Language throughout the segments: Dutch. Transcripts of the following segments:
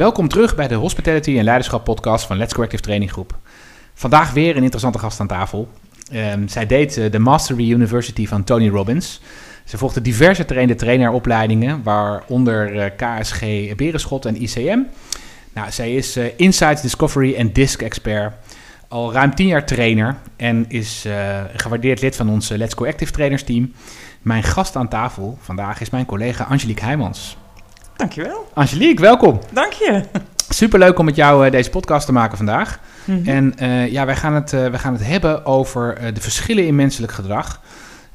Welkom terug bij de Hospitality en Leiderschap podcast van Let's Go Active Training Groep. Vandaag weer een interessante gast aan tafel. Ehm, zij deed eh, de Mastery University van Tony Robbins. Ze volgde diverse trainde traineropleidingen, waaronder eh, KSG Berenschot en ICM. Nou, zij is uh, Insights Discovery en Disc Expert. Al ruim tien jaar trainer en is gewaardeerd lid van ons Let's Go Active Trainers team. Mijn gast aan tafel vandaag is mijn collega Angelique Heijmans. Dankjewel. Angelique, welkom. Dank je. Superleuk om met jou uh, deze podcast te maken vandaag. Mm -hmm. En uh, ja, wij gaan, het, uh, wij gaan het hebben over de verschillen in menselijk gedrag.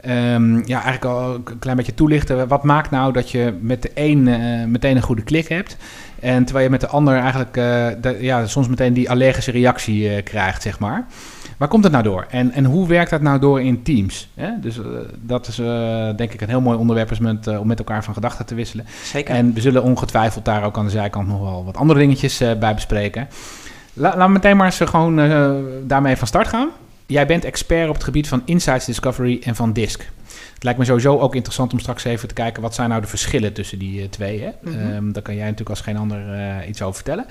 Um, ja, eigenlijk al een klein beetje toelichten. Wat maakt nou dat je met de een meteen een goede klik hebt... en terwijl je met de ander eigenlijk de, ja, soms meteen die allergische reactie krijgt, zeg maar... Waar komt het nou door? En, en hoe werkt dat nou door in teams? Hè? Dus uh, dat is uh, denk ik een heel mooi onderwerp is met, uh, om met elkaar van gedachten te wisselen. Zeker. En we zullen ongetwijfeld daar ook aan de zijkant nog wel wat andere dingetjes bij bespreken. La, laten we meteen maar eens gewoon daarmee van start gaan. Jij bent expert op het gebied van Insights Discovery en van DISC. Het lijkt me sowieso ook interessant om straks even te kijken... wat zijn nou de verschillen tussen die twee. Hè? Mm -hmm. um, daar kan jij natuurlijk als geen ander iets over vertellen.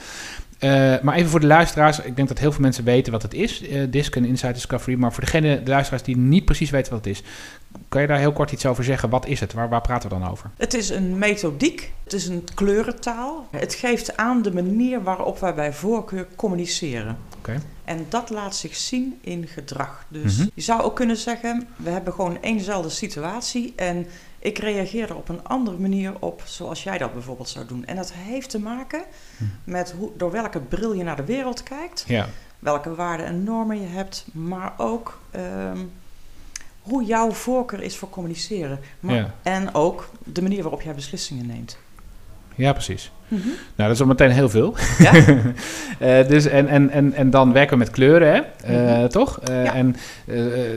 Uh, maar even voor de luisteraars, ik denk dat heel veel mensen weten wat het is, uh, DISC en Insight Discovery. Maar voor degene, de luisteraars die niet precies weten wat het is, kan je daar heel kort iets over zeggen? Wat is het? Waar, waar praten we dan over? Het is een methodiek, het is een kleurentaal. Het geeft aan de manier waarop wij bij voorkeur communiceren. Okay. En dat laat zich zien in gedrag. Dus mm -hmm. je zou ook kunnen zeggen, we hebben gewoon éénzelfde situatie en ik reageer er op een andere manier op zoals jij dat bijvoorbeeld zou doen. En dat heeft te maken met hoe, door welke bril je naar de wereld kijkt, ja. welke waarden en normen je hebt, maar ook um, hoe jouw voorkeur is voor communiceren. Maar, ja. En ook de manier waarop jij beslissingen neemt. Ja, precies. Mm -hmm. Nou, dat is al meteen heel veel. Ja? uh, dus en, en, en, en dan werken we met kleuren, hè? Uh, mm -hmm. toch? Uh, ja. En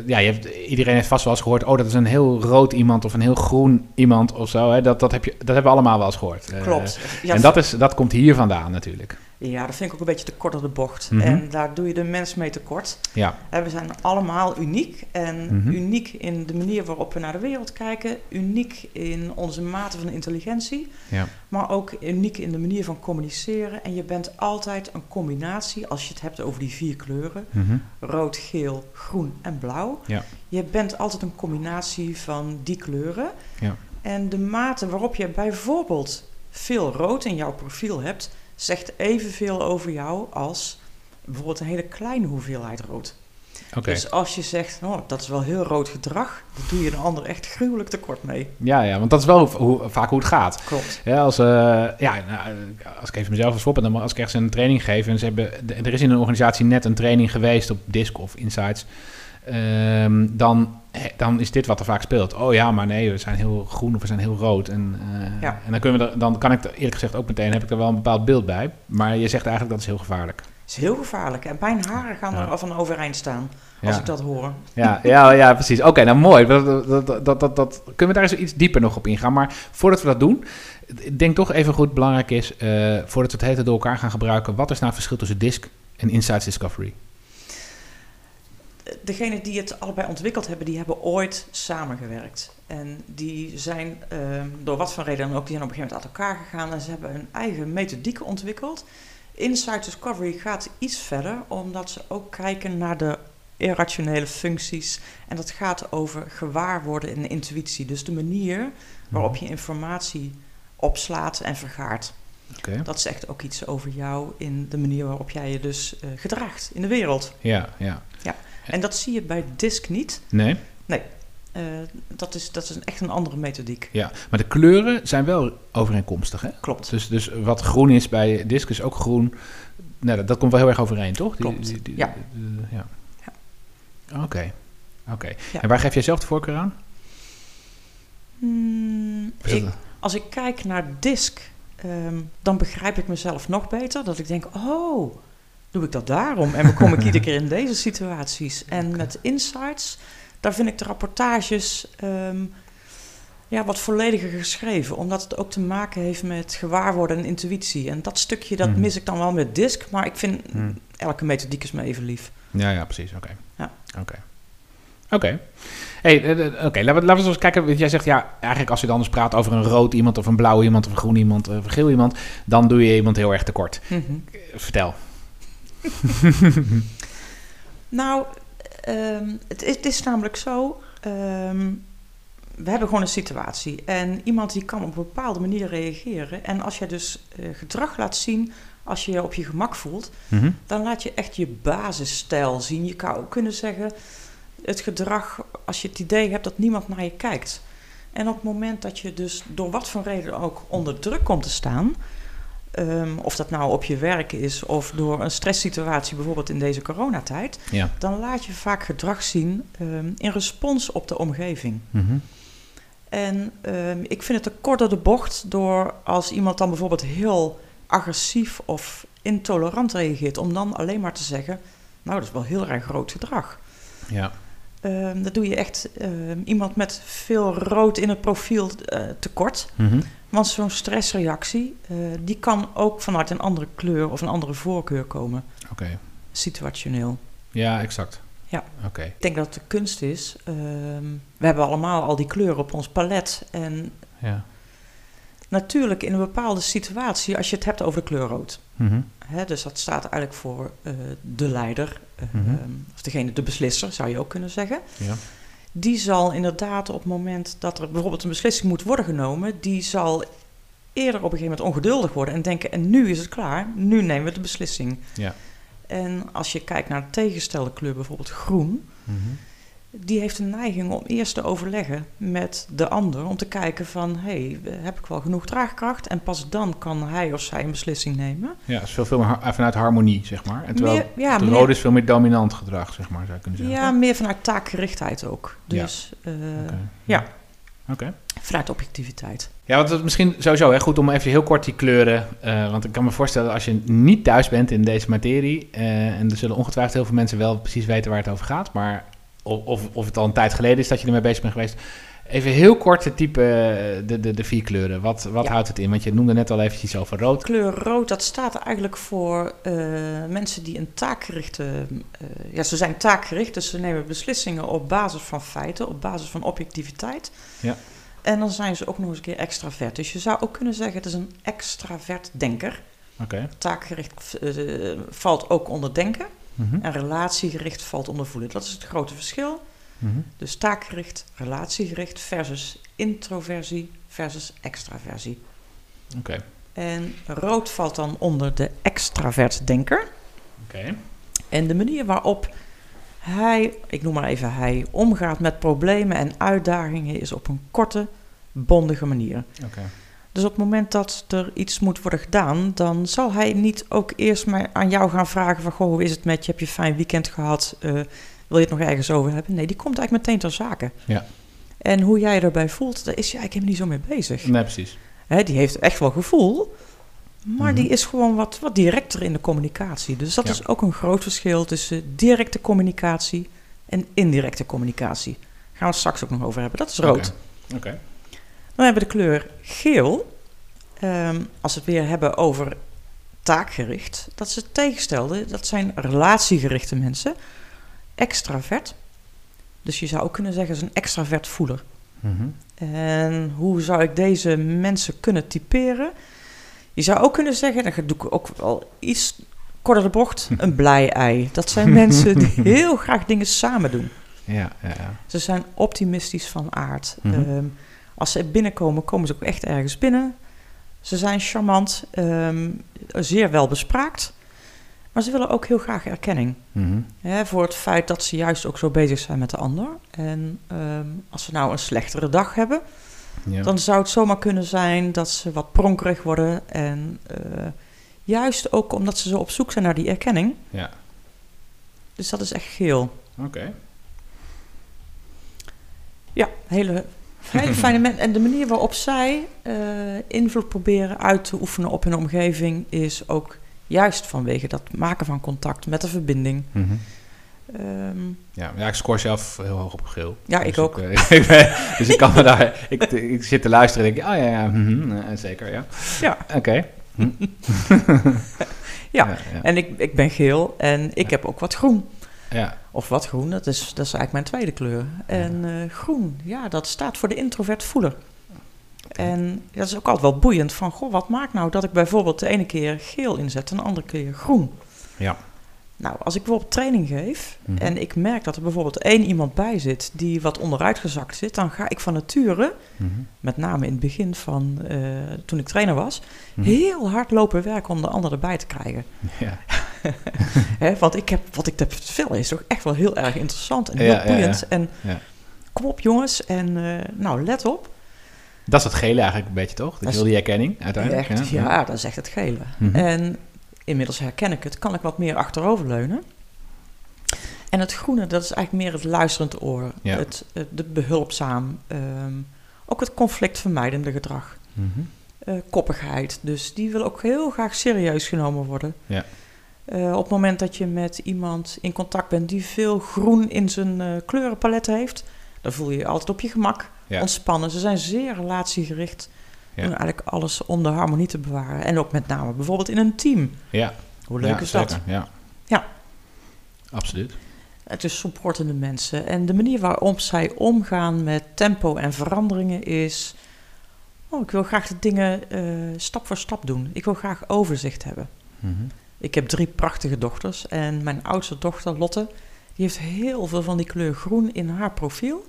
ja, je hebt, iedereen heeft vast wel eens gehoord... oh, dat is een heel rood iemand of een heel groen iemand of zo. Hè? Dat, dat, heb je, dat hebben we allemaal wel eens gehoord. Klopt. Ja, en dat, is, dat komt hier vandaan natuurlijk. Ja, dat vind ik ook een beetje te kort op de bocht. Mhm. En daar doe je de mens mee tekort. Ja. En we zijn allemaal uniek. En Mhm. uniek in de manier waarop we naar de wereld kijken. Uniek in onze mate van intelligentie. Ja. Maar ook uniek in de manier van communiceren. En je bent altijd een combinatie, als je het hebt over die vier kleuren. Mhm. Rood, geel, groen en blauw. Ja. Je bent altijd een combinatie van die kleuren. Ja. En de mate waarop je bijvoorbeeld veel rood in jouw profiel hebt, zegt evenveel over jou als bijvoorbeeld een hele kleine hoeveelheid rood. Dus als je zegt, oh, dat is wel heel rood gedrag, dan doe je een ander echt gruwelijk tekort mee. Ja, ja, want dat is wel hoe, vaak hoe het gaat. Klopt. Ja, als, uh, ja, nou, als ik even mezelf als voorbeeld neem, als ik ergens een training geef en ze hebben, er is in een organisatie net een training geweest op DISC of Insights, um, dan, dan is dit wat er vaak speelt. Oh ja, maar nee, we zijn heel groen of we zijn heel rood. En, uh, Ja. en dan, kunnen we er, dan kan ik er eerlijk gezegd ook meteen, heb ik er wel een bepaald beeld bij. Maar je zegt eigenlijk dat is heel gevaarlijk. Het is heel gevaarlijk. En mijn haren gaan er al van overeind staan als Ja. ik dat hoor. Ja, ja, ja precies. Oké, nou mooi. Dat, dat, dat, dat, kunnen we daar eens iets dieper nog op ingaan. Maar voordat we dat doen, ik denk toch even goed belangrijk is, eh, voordat we het hele door elkaar gaan gebruiken, wat is nou het verschil tussen DISC en Insights Discovery? Degenen die het allebei ontwikkeld hebben, die hebben ooit samengewerkt. En die zijn ehm, door wat voor reden dan ook, die zijn op een gegeven moment uit elkaar gegaan en ze hebben hun eigen methodieken ontwikkeld. Insight Discovery gaat iets verder, omdat ze ook kijken naar de irrationele functies. En dat gaat over gewaarworden en intuïtie. Dus de manier waarop je informatie opslaat en vergaart. Oké. Dat zegt ook iets over jou in de manier waarop jij je dus eh, gedraagt in de wereld. Ja, ja. En dat zie je bij DISC niet. Nee? Eh, dat, is, dat is een, echt een andere methodiek. Ja. Maar de kleuren zijn wel overeenkomstig, hè? Klopt. Dus, dus wat groen is bij DISC is ook groen. Nou, dat, dat komt wel heel erg overeen, toch? Die- Klopt. die- die- Ja. ja. Oké. Oké. Ja. En waar geef jij zelf de voorkeur aan? Hmm, ik, als ik kijk naar DISC, ehm, dan begrijp ik mezelf nog beter. Dat ik denk, oh, doe ik dat daarom? En dan kom ik iedere keer in deze situaties. En met Insights, daar vind ik de rapportages ehm, ja, wat vollediger geschreven. Omdat het ook te maken heeft met gewaarworden en intuïtie. En dat stukje, dat Mhm. mis ik dan wel met DISC. Maar ik vind, Hmm. elke methodiek is me even lief. Ja, ja, precies. Oké. Ja. Oké. Oké. Hey, eh, eh, oké, laten, we, laten we eens kijken. Want Jij zegt ja, eigenlijk als je dan eens praat over een rood iemand of een blauw iemand of een groen iemand of een geel iemand, dan doe je iemand heel erg tekort. Mhm. Eh, Vertel. Nou, ehm, het, is, het is namelijk zo. ehm, we hebben gewoon een situatie. En iemand die kan op een bepaalde manier reageren. En als je dus eh, gedrag laat zien, als je je op je gemak voelt, Mhm. dan laat je echt je basisstijl zien. Je zou ook kunnen zeggen, het gedrag, als je het idee hebt dat niemand naar je kijkt. En op het moment dat je dus door wat voor reden ook onder druk komt te staan, ehm, of dat nou op je werk is of door een stresssituatie, bijvoorbeeld in deze coronatijd, Ja. dan laat je vaak gedrag zien ehm, in respons op de omgeving. Mhm. En ehm, ik vind het te kort door de bocht door als iemand dan bijvoorbeeld heel agressief of intolerant reageert, om dan alleen maar te zeggen, nou dat is wel heel erg groot gedrag. Ja. Ehm, dat doe je echt ehm, iemand met veel rood in het profiel eh, tekort. Mhm. Want zo'n stressreactie, eh, die kan ook vanuit een andere kleur of een andere voorkeur komen, Oké. situationeel. Ja, exact. Ja. Oké. Ik denk dat de kunst is. ehm, we hebben allemaal al die kleuren op ons palet. En Ja. natuurlijk in een bepaalde situatie, als je het hebt over de kleur rood. Mhm. Hè, dus dat staat eigenlijk voor eh, de leider, Mhm. ehm, of degene, de beslisser zou je ook kunnen zeggen. Ja. Die zal inderdaad op het moment dat er bijvoorbeeld een beslissing moet worden genomen, die zal eerder op een gegeven moment ongeduldig worden en denken: en nu is het klaar, nu nemen we de beslissing. Ja. En als je kijkt naar de tegengestelde kleur, bijvoorbeeld groen, Mhm. Die heeft een neiging om eerst te overleggen met de ander. Om te kijken van, hé, hey, heb ik wel genoeg draagkracht? En pas dan kan hij of zij een beslissing nemen. Ja, is veel, veel vanuit harmonie, zeg maar. En terwijl meer, ja, de meer, rode is veel meer dominant gedrag, zeg maar, zou je kunnen zeggen. ja, meer vanuit taakgerichtheid ook. Ja. Dus eh, Oké. ja. Oké. vanuit objectiviteit. Ja, want het is misschien sowieso hè, goed om even heel kort die kleuren. eh, want ik kan me voorstellen, als je niet thuis bent in deze materie. eh, en er zullen ongetwijfeld heel veel mensen wel precies weten waar het over gaat. Maar of, of, het al een tijd geleden is dat je ermee bezig bent geweest. Even heel kort het type, eh, de, de, de vier kleuren. Wat, wat Ja. houdt het in? Want je noemde net al eventjes over rood. Kleur rood, dat staat eigenlijk voor eh, mensen die een taakgerichte... eh, ja, ze zijn taakgericht, dus ze nemen beslissingen op basis van feiten, op basis van objectiviteit. Ja. En dan zijn ze ook nog eens een keer extravert. Dus je zou ook kunnen zeggen, het is een extravert denker. Oké. Taakgericht valt ook onder denken. Mhm. En relatiegericht valt onder voelen. Dat is het grote verschil. Mhm. Dus taakgericht, relatiegericht versus introversie versus extraversie. Oké. En rood valt dan onder de extravert denker. Oké. En de manier waarop hij, ik noem maar even hij, omgaat met problemen en uitdagingen is op een korte, bondige manier. Oké. Dus op het moment dat er iets moet worden gedaan, dan zal hij niet ook eerst maar aan jou gaan vragen van, goh, hoe is het met je? Heb je een fijn weekend gehad? Eh, wil je het nog ergens over hebben? Nee, die komt eigenlijk meteen ter zake. Ja. En hoe jij je erbij voelt, daar is hij eigenlijk helemaal niet zo mee bezig. Nee, precies. Hè, die heeft echt wel gevoel, maar Mhm. die is gewoon wat, wat directer in de communicatie. Dus dat Ja. is ook een groot verschil tussen directe communicatie en indirecte communicatie. Daar gaan we het straks ook nog over hebben. Dat is rood. Oké. Oké. Dan hebben we de kleur geel. Ehm, als we het weer hebben over taakgericht, dat is het tegenstelde. Dat zijn relatiegerichte mensen. Extravert. Dus je zou ook kunnen zeggen, is een extravert voeler. Mhm. En hoe zou ik deze mensen kunnen typeren? Je zou ook kunnen zeggen, dan doe ik ook wel iets korter de bocht, een blij ei. Dat zijn mensen die heel graag dingen samen doen. Ja, ja, ja. Ze zijn optimistisch van aard. Mhm. Ehm, als ze binnenkomen, komen ze ook echt ergens binnen. Ze zijn charmant, ehm, zeer wel bespraakt. Maar ze willen ook heel graag erkenning. Mhm. Hè, voor het feit dat ze juist ook zo bezig zijn met de ander. En ehm, als ze nou een slechtere dag hebben, Ja. dan zou het zomaar kunnen zijn dat ze wat pronkerig worden. En eh, juist ook omdat ze zo op zoek zijn naar die erkenning. Ja. Dus dat is echt geel. Oké. Ja, hele, hele fijne mensen. En de manier waarop zij eh, invloed proberen uit te oefenen op hun omgeving is ook juist vanwege dat maken van contact met de verbinding. Mhm. Ehm, Ja, ja, ik score zelf heel hoog op geel. Ja, Dus ik ook. eh, ik ben- dus ik kan me daar... Ik, ik zit te luisteren en denk, oh ja, ja, mhm, eh, zeker, ja. Ja. Oké. Hm. Ja. ja. en ik, ik ben geel en ik heb ook wat groen. Ja, Of wat groen, dat is, dat is eigenlijk mijn tweede kleur. En eh, groen, ja, dat staat voor de introvert voeler. En dat is ook altijd wel boeiend van, goh, wat maakt nou dat ik bijvoorbeeld de ene keer geel inzet en de andere keer groen? Ja. Nou, als ik bijvoorbeeld training geef Mhm. en ik merk dat er bijvoorbeeld één iemand bij zit die wat onderuitgezakt zit, dan ga ik van nature, Mhm. met name in het begin van eh, toen ik trainer was, Mhm. heel hard lopen werken om de ander erbij te krijgen. Ja. Want ik heb, wat ik te vertellen is toch echt wel heel erg interessant en heel ja, ja. boeiend. En Ja. kom op jongens, en eh, nou let op. Dat is het gele eigenlijk een beetje, toch? Dat wil die erkenning uiteindelijk. Echt, ja, dat is echt het gele. Mhm. En inmiddels herken ik het, kan ik wat meer achteroverleunen. En het groene, dat is eigenlijk meer het luisterend oor. Ja. Het, het, de behulpzaam. ehm, ook het conflictvermijdende gedrag. Mhm. eh, koppigheid. Dus die wil ook heel graag serieus genomen worden. Ja. Eh, op het moment dat je met iemand in contact bent die veel groen in zijn eh, kleurenpalet heeft, dan voel je je altijd op je gemak, Ja. ontspannen. Ze zijn zeer relatiegericht. Ja. Doen eigenlijk alles om de harmonie te bewaren. En ook met name bijvoorbeeld in een team. Ja. Hoe leuk ja, is zeker. dat? Ja. Ja. Absoluut. Het is supportende mensen. En de manier waarop zij omgaan met tempo en veranderingen is... Oh, ik wil graag de dingen eh, stap voor stap doen. Ik wil graag overzicht hebben. Mhm. Ik heb drie prachtige dochters. En mijn oudste dochter, Lotte, die heeft heel veel van die kleur groen in haar profiel.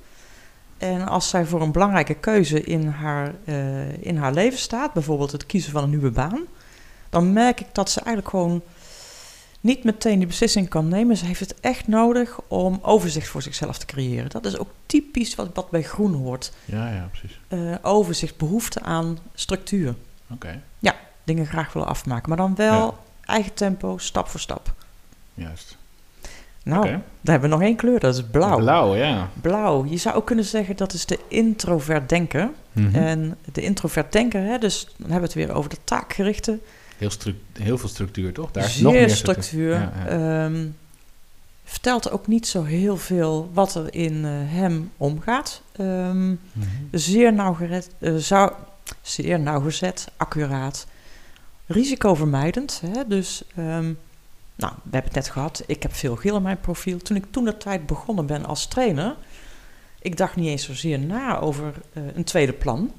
En als zij voor een belangrijke keuze in haar, eh, in haar leven staat, bijvoorbeeld het kiezen van een nieuwe baan, dan merk ik dat ze eigenlijk gewoon niet meteen die beslissing kan nemen. Ze heeft het echt nodig om overzicht voor zichzelf te creëren. Dat is ook typisch wat, wat bij groen hoort. Ja, ja, precies. Eh, overzicht, behoefte aan structuur. Oké, Dingen graag willen afmaken, maar dan wel Ja. Eigen tempo, stap voor stap. juist. Nou, daar hebben we nog één kleur, dat is blauw. Blauw, ja. Blauw. Je zou ook kunnen zeggen dat is de introvert denker. Mhm. En de introvert denker, hè, dus dan hebben we het weer over de taakgerichte. heel, heel veel structuur, toch? Daar is zeer nog meer structuur. Ja, ja. ehm, vertelt ook niet zo heel veel wat er in eh, hem omgaat. Ehm, Mhm. zeer, nauwgezet, eh, zou, zeer nauwgezet, accuraat, risicovermijdend. Hè? Dus, ehm, nou, we hebben het net gehad, ik heb veel geel in mijn profiel. Toen ik toen de tijd begonnen ben als trainer, ik dacht niet eens zozeer na over eh, een tweede plan.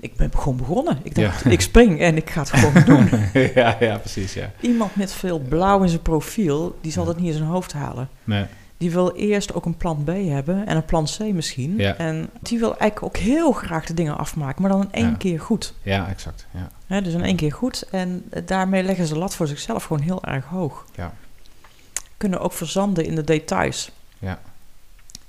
Ik ben gewoon begonnen. Ik dacht, Ja. ik spring en ik ga het gewoon doen. ja, ja, precies, ja. Iemand met veel blauw in zijn profiel, die zal dat niet in zijn hoofd halen. Nee, Die wil eerst ook een plan B hebben en een plan C misschien. Ja. En die wil eigenlijk ook heel graag de dingen afmaken, maar dan in één Ja. keer goed. ja, exact. Ja. Dus in één keer goed. En eh, daarmee leggen ze de lat voor zichzelf gewoon heel erg hoog. Ja. Kunnen ook verzanden in de details. Ja.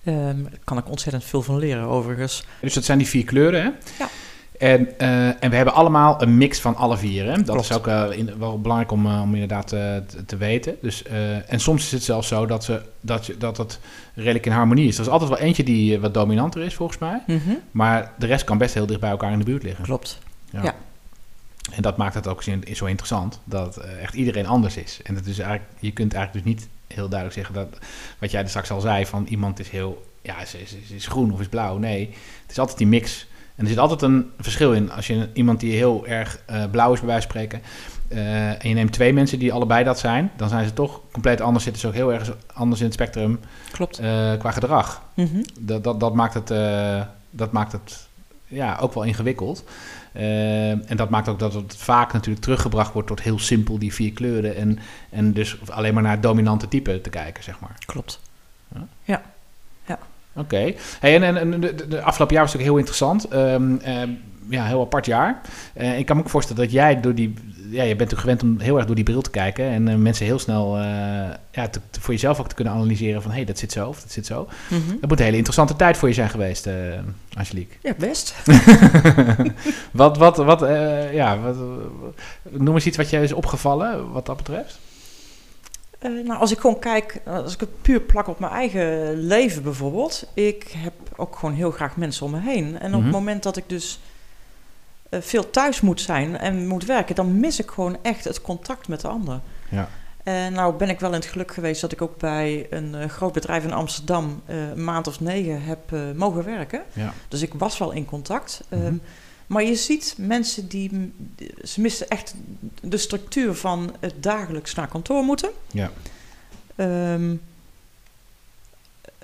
Ehm, daar kan ik ontzettend veel van leren overigens. Dus dat zijn die vier kleuren, hè? Ja. En, eh, en we hebben allemaal een mix van alle vier, hè? Dat Klopt. is ook eh, in- wel belangrijk om, eh, om inderdaad te, te weten. Dus, en soms is het zelfs zo dat, ze, dat, je, dat het redelijk in harmonie is. Er is altijd wel eentje die wat dominanter is, volgens mij. Maar de rest kan best heel dicht bij elkaar in de buurt liggen. Klopt. Ja. Ja. En dat maakt het ook zo interessant, dat echt iedereen anders is. En dat is eigenlijk, je kunt eigenlijk dus niet heel duidelijk zeggen dat, wat jij er straks al zei, van iemand is heel, ja, is- is groen of is blauw. Nee, het is altijd die mix. En er zit altijd een verschil in. Als je iemand die heel erg eh, blauw is, bij wijze van spreken, eh, en je neemt twee mensen die allebei dat zijn, dan zijn ze toch compleet anders, zitten ze ook heel erg anders in het spectrum Klopt. eh, qua gedrag Mhm. dat, dat, dat maakt het, dat maakt het ja, ook wel ingewikkeld. En dat maakt ook dat het vaak natuurlijk teruggebracht wordt tot heel simpel die vier kleuren. En, en dus alleen maar naar het dominante type te kijken, zeg maar. Klopt. Oké. Hey, en, en, en de, de- afgelopen jaar was natuurlijk heel interessant. Ehm, ehm, ja, heel apart jaar. Eh, ik kan me ook voorstellen dat jij door die... Ja, je bent natuurlijk gewend om heel erg door die bril te kijken. En eh, mensen heel snel eh, ja, te- te- voor jezelf ook te kunnen analyseren van... hé, hey, dat zit zo of dat zit zo. Mhm. Dat moet een hele interessante tijd voor je zijn geweest, Angelique. Ja, best. wat, wat, wat, ja, wat, noem eens iets wat je is opgevallen wat dat betreft. Eh, nou, als ik gewoon kijk, eh, als ik het puur plak op mijn eigen leven bijvoorbeeld. Ik heb ook gewoon heel graag mensen om me heen. En op Mhm. het moment dat ik dus eh, veel thuis moet zijn en moet werken, dan mis ik gewoon echt het contact met de ander. Ja. En nou ben ik wel in het geluk geweest dat ik ook bij een groot bedrijf in Amsterdam een maand of negen heb mogen werken. Ja. Dus ik was wel in contact. Mhm. Ehm, maar je ziet mensen die, ze missen echt de structuur van het dagelijks naar kantoor moeten. Ja. Ehm,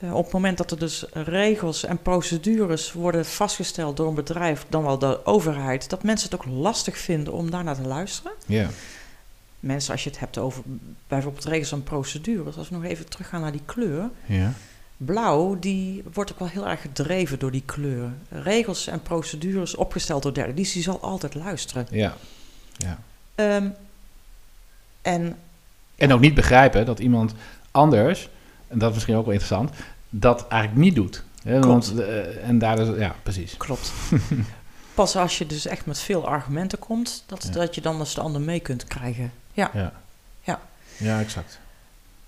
op het moment dat er dus regels en procedures worden vastgesteld door een bedrijf, dan wel de overheid, dat mensen het ook lastig vinden om daarnaar te luisteren. Ja. Mensen, als je het hebt over bijvoorbeeld regels en procedures, als we nog even teruggaan naar die kleur. Ja. Blauw, die wordt ook wel heel erg gedreven door die kleur. Regels en procedures opgesteld door derden, die, die zal altijd luisteren. Ja. ja. Ehm, en, en ook niet begrijpen dat iemand anders, en dat is misschien ook wel interessant, dat eigenlijk niet doet. Hè? Want, uh, en daar is, ja, precies. Klopt. Pas als je dus echt met veel argumenten komt, dat, Ja. dat je dan als de ander mee kunt krijgen. Ja. Ja. Ja. Ja, exact.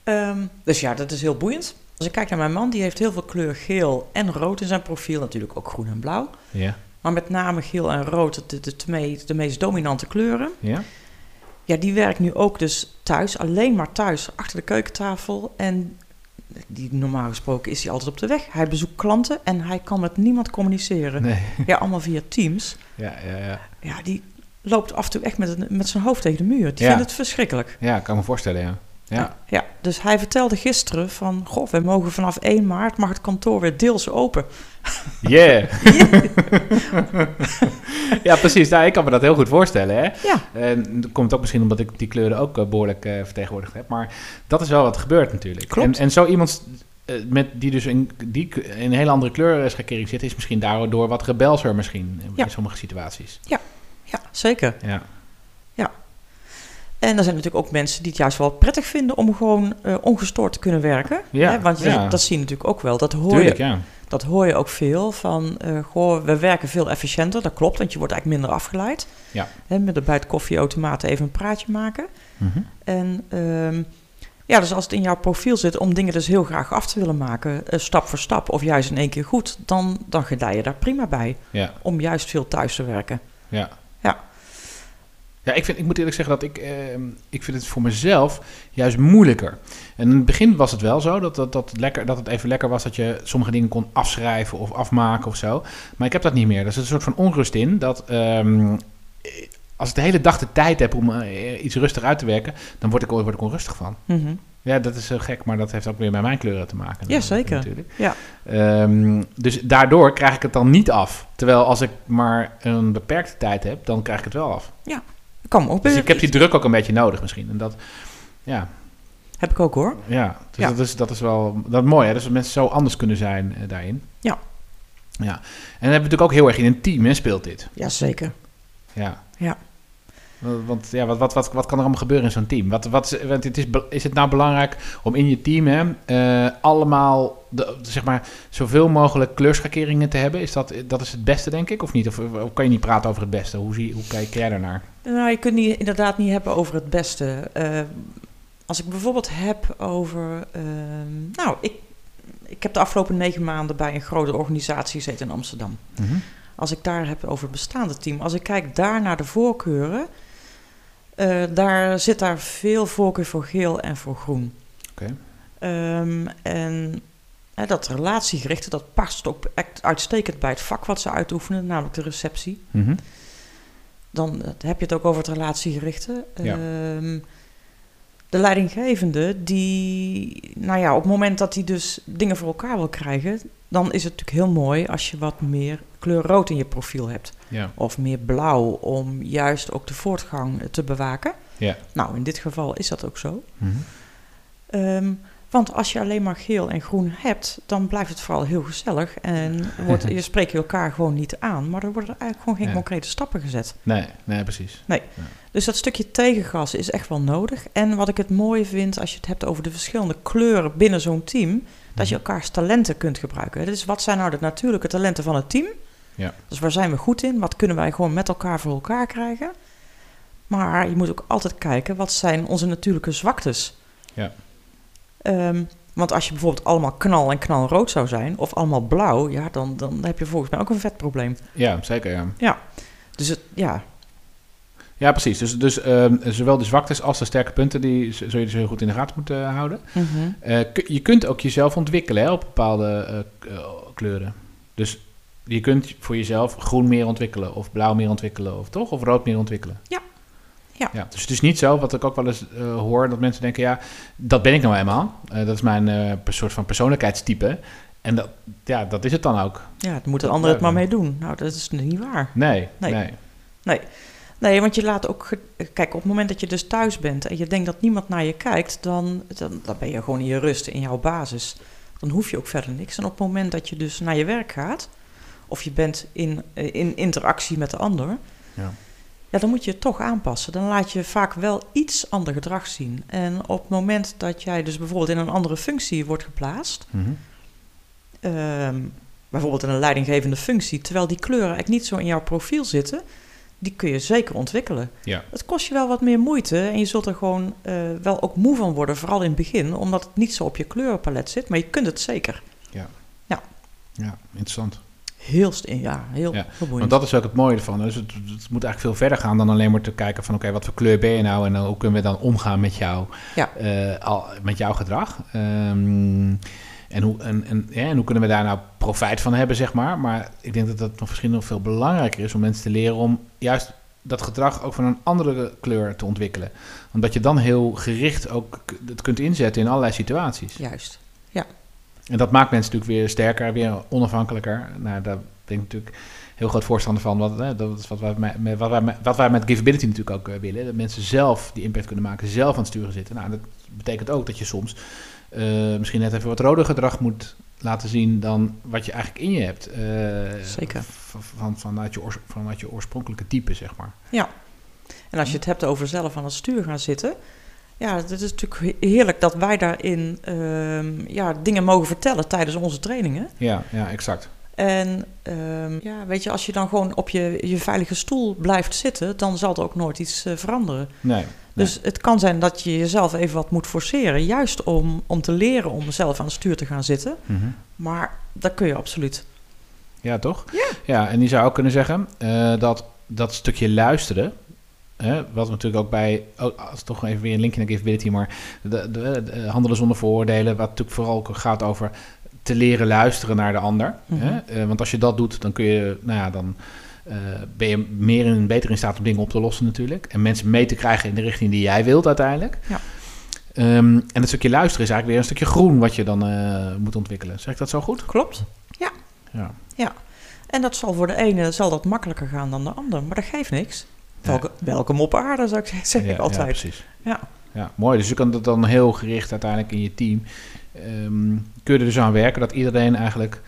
Ehm, dus ja, dat is heel boeiend. Als ik kijk naar mijn man, die heeft heel veel kleur geel en rood in zijn profiel. Natuurlijk ook groen en blauw. Ja. Maar met name geel en rood, de, de, de, de meest dominante kleuren. Ja? Ja, die werkt nu ook dus thuis, alleen maar thuis, achter de keukentafel. En die, normaal gesproken is hij altijd op de weg. Hij bezoekt klanten en hij kan met niemand communiceren. Nee. Ja, allemaal via Teams. Ja, ja, ja. Ja, die loopt af en toe echt met, met zijn hoofd tegen de muur. Die Ja. vindt het verschrikkelijk. Ja, kan me voorstellen, ja. Ja. ja, dus hij vertelde gisteren van... Goh, we mogen vanaf 1 maart mag het kantoor weer deels open. Yeah. ja, precies. Nou, ik kan me dat heel goed voorstellen. Hè? Ja, En dat komt ook misschien omdat ik die kleuren ook eh, behoorlijk eh, vertegenwoordigd heb. Maar dat is wel wat gebeurt natuurlijk. Klopt. En, en zo iemand eh, met, die dus in, die, in een hele andere kleurschakering zit... is misschien daardoor wat rebelser misschien in, Ja. sommige situaties. ja zeker. Ja, En er zijn natuurlijk ook mensen die het juist wel prettig vinden... om gewoon eh, ongestoord te kunnen werken. Ja, Hè, want ja. dat zie je natuurlijk ook wel. Dat hoor, tuurlijk, je, ja. dat hoor je ook veel van... eh, goh, we werken veel efficiënter. Dat klopt, want je wordt eigenlijk minder afgeleid. Ja. Hè, met de, bij het koffieautomaat even een praatje maken. Mhm. En ehm, ja, dus als het in jouw profiel zit om dingen dus heel graag af te willen maken, eh, stap voor stap, of juist in één keer goed, dan, dan gedij je daar prima bij. Ja, Om juist veel thuis te werken. ja. Ja. Ja, ik, vind, ik moet eerlijk zeggen dat ik, eh, ik vind het voor mezelf juist moeilijker. En in het begin was het wel zo dat, dat, dat, lekker, dat het even lekker was dat je sommige dingen kon afschrijven of afmaken of zo. Maar ik heb dat niet meer. Er is een soort van onrust in dat ehm, eh, als ik de hele dag de tijd heb om eh, iets rustig uit te werken, dan word ik, word ik onrustig van. Mhm. Ja, dat is heel gek, maar dat heeft ook weer met mijn kleuren te maken. Ja, zeker. Natuurlijk. Ja. Ehm, dus daardoor krijg ik het dan niet af. Terwijl als ik maar een beperkte tijd heb, dan krijg ik het wel af. Kan me ook Dus ik heb die druk ook een beetje nodig misschien. En dat, ja, Heb ik ook hoor. ja. Dus Ja. Dat, is, dat is wel dat is mooi, hè? Dus dat mensen zo anders kunnen zijn eh, daarin. Ja. Ja. En dan hebben we natuurlijk ook heel erg in een team, hè, speelt dit. Jazeker. Ja. Ja. Want- ja, wat, wat, wat, wat kan er allemaal gebeuren in zo'n team? Wat, wat, want het is, is het nou belangrijk om in je team hè, eh, allemaal de, zeg maar, zoveel mogelijk kleurschakeringen te hebben? Is dat, dat is het beste, denk ik, of niet? Of, of kan je niet praten over het beste? Hoe, zie, hoe kijk jij daarnaar? Nou, je kunt niet, inderdaad niet hebben over het beste. Eh, als ik bijvoorbeeld heb over. ehm, nou, ik, ik heb de afgelopen negen maanden bij een grote organisatie gezeten in Amsterdam. Mhm. Als ik daar heb over het bestaande team, als ik kijk daar naar de voorkeuren, eh, daar zit daar veel voorkeur voor geel en voor groen. Oké. Ehm, en dat relatiegerichte, dat past ook echt uitstekend bij het vak wat ze uitoefenen, namelijk de receptie. Mhm. Dan eh, heb je het ook over het relatiegerichte. Ja. Ehm, de leidinggevende, die, nou ja, op het moment dat hij dus dingen voor elkaar wil krijgen, dan is het natuurlijk heel mooi als je wat meer kleur rood in je profiel hebt. Ja. Of meer blauw, om juist ook de voortgang te bewaken. Ja. Nou, in dit geval is dat ook zo. Mhm. Ehm, want als je alleen maar geel en groen hebt, dan blijft het vooral heel gezellig. En wordt, je spreekt je elkaar gewoon niet aan, maar er worden eigenlijk gewoon geen concrete stappen gezet. Nee, nee, precies. Dus dat stukje tegengas is echt wel nodig. En wat ik het mooie vind, als je het hebt over de verschillende kleuren binnen zo'n team, dat je elkaars talenten kunt gebruiken. Dus wat zijn nou de natuurlijke talenten van het team? Ja. Dus waar zijn we goed in? Wat kunnen wij gewoon met elkaar voor elkaar krijgen? Maar je moet ook altijd kijken, wat zijn onze natuurlijke zwaktes? Ja. Ehm, want als je bijvoorbeeld allemaal knal en knalrood zou zijn, of allemaal blauw, ja, dan, dan heb je volgens mij ook een vetprobleem. Ja, zeker, ja. Dus het, ja, Ja, precies. Dus, dus ehm, zowel de zwaktes als de sterke punten, die zul je dus heel goed in de gaten moeten eh, houden. mhm. Eh, je kunt ook jezelf ontwikkelen hè, op bepaalde eh, kleuren. Dus je kunt voor jezelf groen meer ontwikkelen, of blauw meer ontwikkelen, of toch? Of rood meer ontwikkelen. Ja. Dus het is niet zo, wat ik ook wel eens hoor, dat mensen denken, ja, dat ben ik nou eenmaal. Eh, dat is mijn soort van persoonlijkheidstype. En dat, ja, dat is het dan ook. Ja, dan moet de Dat ander het maar mee doen. Nou, dat is niet waar. Nee, Nee. nee. Nee, want je laat ook... Kijk, op het moment dat je dus thuis bent en je denkt dat niemand naar je kijkt, dan, dan, dan ben je gewoon in je rust, in jouw basis. Dan hoef je ook verder niks. En op het moment dat je dus naar je werk gaat, of je bent in, in interactie met de ander, Ja. ja, dan moet je het toch aanpassen. Dan laat je vaak wel iets ander gedrag zien. En op het moment dat jij dus bijvoorbeeld in een andere functie wordt geplaatst, Mhm. ehm, bijvoorbeeld in een leidinggevende functie, terwijl die kleuren eigenlijk niet zo in jouw profiel zitten, die kun je zeker ontwikkelen. Ja. Het kost je wel wat meer moeite en je zult er gewoon eh, wel ook moe van worden, vooral in het begin, omdat het niet zo op je kleurenpalet zit, maar je kunt het zeker. ja, interessant. Heel, st- ja, heel, Ja, heel boeiend. Want dat is ook het mooie ervan. Dus het, het moet eigenlijk veel verder gaan dan alleen maar te kijken van... oké, wat voor kleur ben je nou en hoe kunnen we dan omgaan met, jou, Ja. eh, al, met jouw gedrag? Ehm, en, hoe, en, en, ja, en hoe kunnen we daar nou profijt van hebben, zeg maar. Maar ik denk dat het nog misschien nog veel belangrijker is om mensen te leren... om juist dat gedrag ook van een andere kleur te ontwikkelen. Omdat je dan heel gericht ook het kunt inzetten in allerlei situaties. Juist. En dat maakt mensen natuurlijk weer sterker, weer onafhankelijker. Nou, daar ben ik natuurlijk heel groot voorstander van. Wat, hè, dat is wat wij, met- wat, wij, met- wat wij met Giveability natuurlijk ook eh, willen. Dat mensen zelf die impact kunnen maken, zelf aan het sturen zitten. Nou, dat betekent ook dat je soms eh, misschien net even wat roder gedrag moet laten zien dan wat je eigenlijk in je hebt. Eh, Zeker. Van, van, vanuit, je vanuit je oorspronkelijke type, zeg maar. En als je het hebt over zelf aan het stuur gaan zitten. Ja, het is natuurlijk he- heerlijk dat wij daarin ehm, ja, dingen mogen vertellen tijdens onze trainingen. Ja, ja exact. En ehm, ja, weet je, als je dan gewoon op je, je veilige stoel blijft zitten, dan zal er ook nooit iets eh, veranderen. Nee, Dus het kan zijn dat je jezelf even wat moet forceren, juist om, om te leren om zelf aan het stuur te gaan zitten. Mhm. Maar dat kun je absoluut. Ja, toch? Ja. en die zou ook kunnen zeggen eh, dat dat stukje luisteren, hè, wat natuurlijk ook bij, oh, als toch even weer een linkje naar Giveability, maar de, de, de handelen zonder vooroordelen, wat natuurlijk vooral gaat over te leren luisteren naar de ander. Mhm. hè? Eh, want als je dat doet, dan kun je, nou ja, dan eh, ben je meer in, beter in staat om dingen op te lossen natuurlijk. En mensen mee te krijgen in de richting die jij wilt uiteindelijk. Ja. Ehm, en het stukje luisteren is eigenlijk weer een stukje groen wat je dan eh, moet ontwikkelen. Zeg ik dat zo goed? Klopt. Ja. En dat zal voor de ene zal dat makkelijker gaan dan de ander, maar dat geeft niks. Ja. Welke, welkom op aarde, zou ik zeggen, zeg ja, ik altijd. Ja, precies. Ja. Ja, mooi. Dus je kan dat dan heel gericht uiteindelijk in je team. ehm, kun je er dus aan werken dat iedereen eigenlijk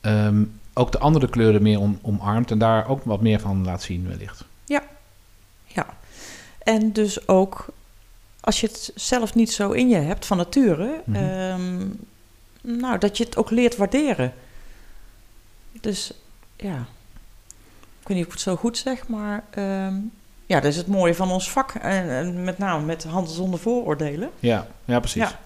ehm, ook de andere kleuren meer om, omarmt en daar ook wat meer van laat zien wellicht. Ja. En dus ook als je het zelf niet zo in je hebt van nature, Mhm. ehm, nou, dat je het ook leert waarderen. Dus ja, ik weet niet of ik het zo goed zeg, maar ehm, ja, dat is het mooie van ons vak. En, en met name met handen zonder vooroordelen. Ja, ja precies. Ja.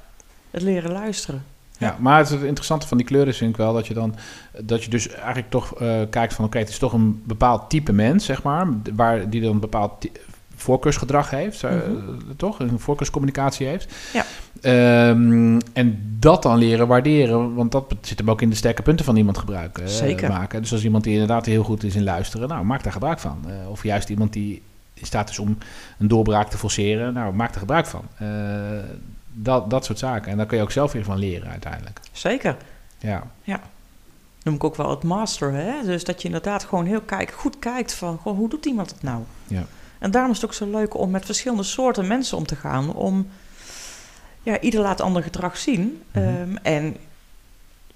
Het leren luisteren. Ja, maar het, interessante van die kleuren is vind ik wel dat je dan dat je dus eigenlijk toch eh, kijkt van oké, het is toch een bepaald type mens, zeg maar, waar die dan een bepaald voorkeursgedrag heeft, eh, Mhm. toch? Een voorkeurscommunicatie heeft. Ja. Ehm, en dat dan leren waarderen, want dat zit hem ook in de sterke punten van iemand gebruiken. eh, Zeker. maken. Dus als iemand die inderdaad heel goed is in luisteren, nou, maak daar gebruik van. Of juist iemand die in staat is om een doorbraak te forceren, nou, maak er gebruik van. Dat, dat soort zaken. En daar kun je ook zelf weer van leren uiteindelijk. Zeker. Ja, Noem ik ook wel het master, hè? Dus dat je inderdaad gewoon heel kijk, goed kijkt van, goh, hoe doet iemand het nou? Ja. En daarom is het ook zo leuk om met verschillende soorten mensen om te gaan. Om, ja, ieder laat ander gedrag zien. Mhm. Ehm, en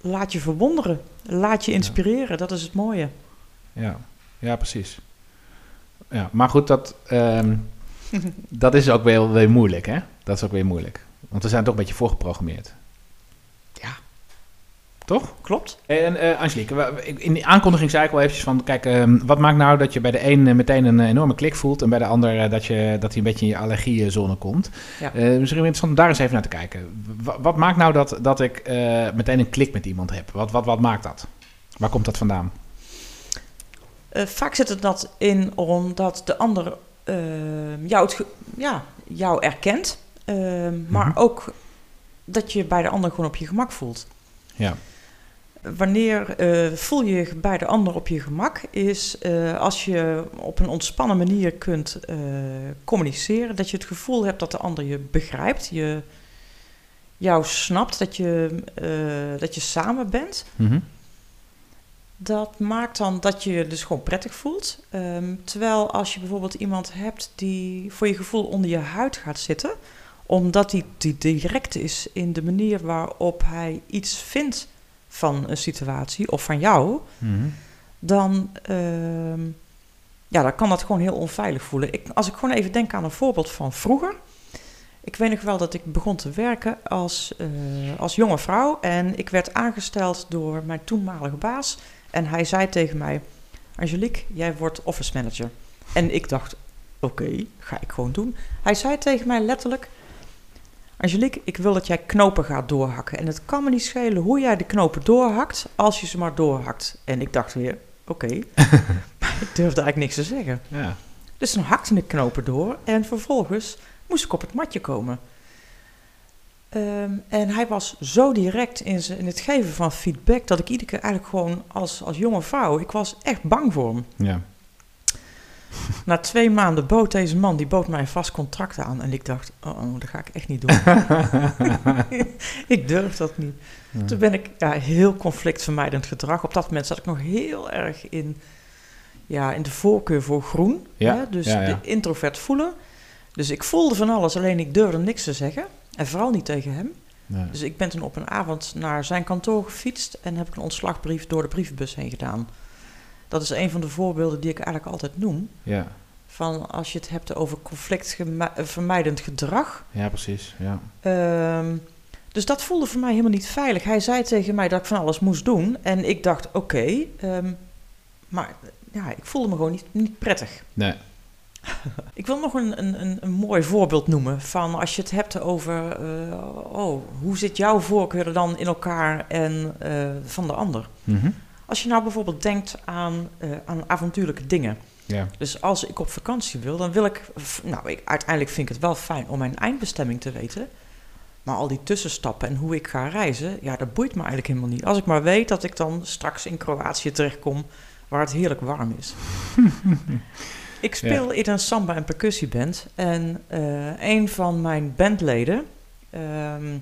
laat je verwonderen. Laat je inspireren. Dat is het mooie. ja, ja precies. Ja, maar goed, dat, ehm, dat is ook weer, weer moeilijk, hè? Dat is ook weer moeilijk. Want we zijn toch een beetje voorgeprogrammeerd. Ja. Toch? Klopt. En eh Angelique, in die aankondiging zei ik al eventjes van... Kijk, ehm, wat maakt nou dat je bij de een eh, meteen een eh, enorme klik voelt... en bij de ander dat, je, dat hij een beetje in je allergiezone komt? Ja. Eh, misschien interessant om daar eens even naar te kijken. Wa- wat maakt nou dat, dat ik meteen een klik met iemand heb? Wat, wat, wat maakt dat? Waar komt dat vandaan? Vaak zit het dat in omdat de ander ehm, jou, het ja, jou erkent. Ehm, maar Mhm. ook dat je bij de ander gewoon op je gemak voelt. Ja. Wanneer eh, voel je je bij de ander op je gemak, is eh, als je op een ontspannen manier kunt eh, communiceren, dat je het gevoel hebt dat de ander je begrijpt, je jou snapt, dat je, dat je samen bent. Mhm. Dat maakt dan dat je je dus gewoon prettig voelt. Ehm, terwijl als je bijvoorbeeld iemand hebt die voor je gevoel onder je huid gaat zitten, omdat hij die direct is in de manier waarop hij iets vindt van een situatie of van jou, Mhm. dan, ehm, ja, dan kan dat gewoon heel onveilig voelen. Ik, als ik gewoon even denk aan een voorbeeld van vroeger. Ik weet nog wel dat ik begon te werken als, eh, als jonge vrouw en ik werd aangesteld door mijn toenmalige baas. En hij zei tegen mij, Angelique, jij wordt office manager. En ik dacht, oké, ga ik gewoon doen. Hij zei tegen mij letterlijk, Angelique, ik wil dat jij knopen gaat doorhakken. En het kan me niet schelen hoe jij de knopen doorhakt, als je ze maar doorhakt. En ik dacht weer, oké, maar ik durfde eigenlijk niks te zeggen. Ja. Dus dan hakte ik knopen door en vervolgens moest ik op het matje komen. Ehm, en hij was zo direct in, zijn- in het geven van feedback dat ik iedere keer eigenlijk gewoon als, als jonge vrouw, ik was echt bang voor hem. Ja. Na twee maanden bood deze man, die bood mij een vast contract aan. En ik dacht, oh, oh dat ga ik echt niet doen. ik durf dat niet. Toen ben ik ja, heel conflictvermijdend gedrag. Op dat moment zat ik nog heel erg in, ja, in de voorkeur voor groen. Ja, Hè? Dus ja. de introvert voelen. Dus ik voelde van alles, alleen ik durfde niks te zeggen. En vooral niet tegen hem. Nee. Dus ik ben toen op een avond naar zijn kantoor gefietst en heb ik een ontslagbrief door de brievenbus heen gedaan. Dat is een van de voorbeelden die ik eigenlijk altijd noem. Ja. Van als je het hebt over conflictvermijdend gedrag. ja, precies. Ja. Ehm, dus dat voelde voor mij helemaal niet veilig. Hij zei tegen mij dat ik van alles moest doen. En ik dacht, oké, ehm, maar ja, ik voelde me gewoon niet, niet prettig. Nee. Ik wil nog een, een, een, mooi voorbeeld noemen van als je het hebt over, eh, oh, hoe zit jouw voorkeur dan in elkaar en eh, van de ander? Mhm. Als je nou bijvoorbeeld denkt aan, eh, aan avontuurlijke dingen. Ja. Dus als ik op vakantie wil, dan wil ik, nou, ik, uiteindelijk vind ik het wel fijn om mijn eindbestemming te weten. Maar al die tussenstappen en hoe ik ga reizen, ja, dat boeit me eigenlijk helemaal niet. Als ik maar weet dat ik dan straks in Kroatië terechtkom, waar het heerlijk warm is. ik speel in een samba- en percussieband. En eh, een van mijn bandleden, ehm,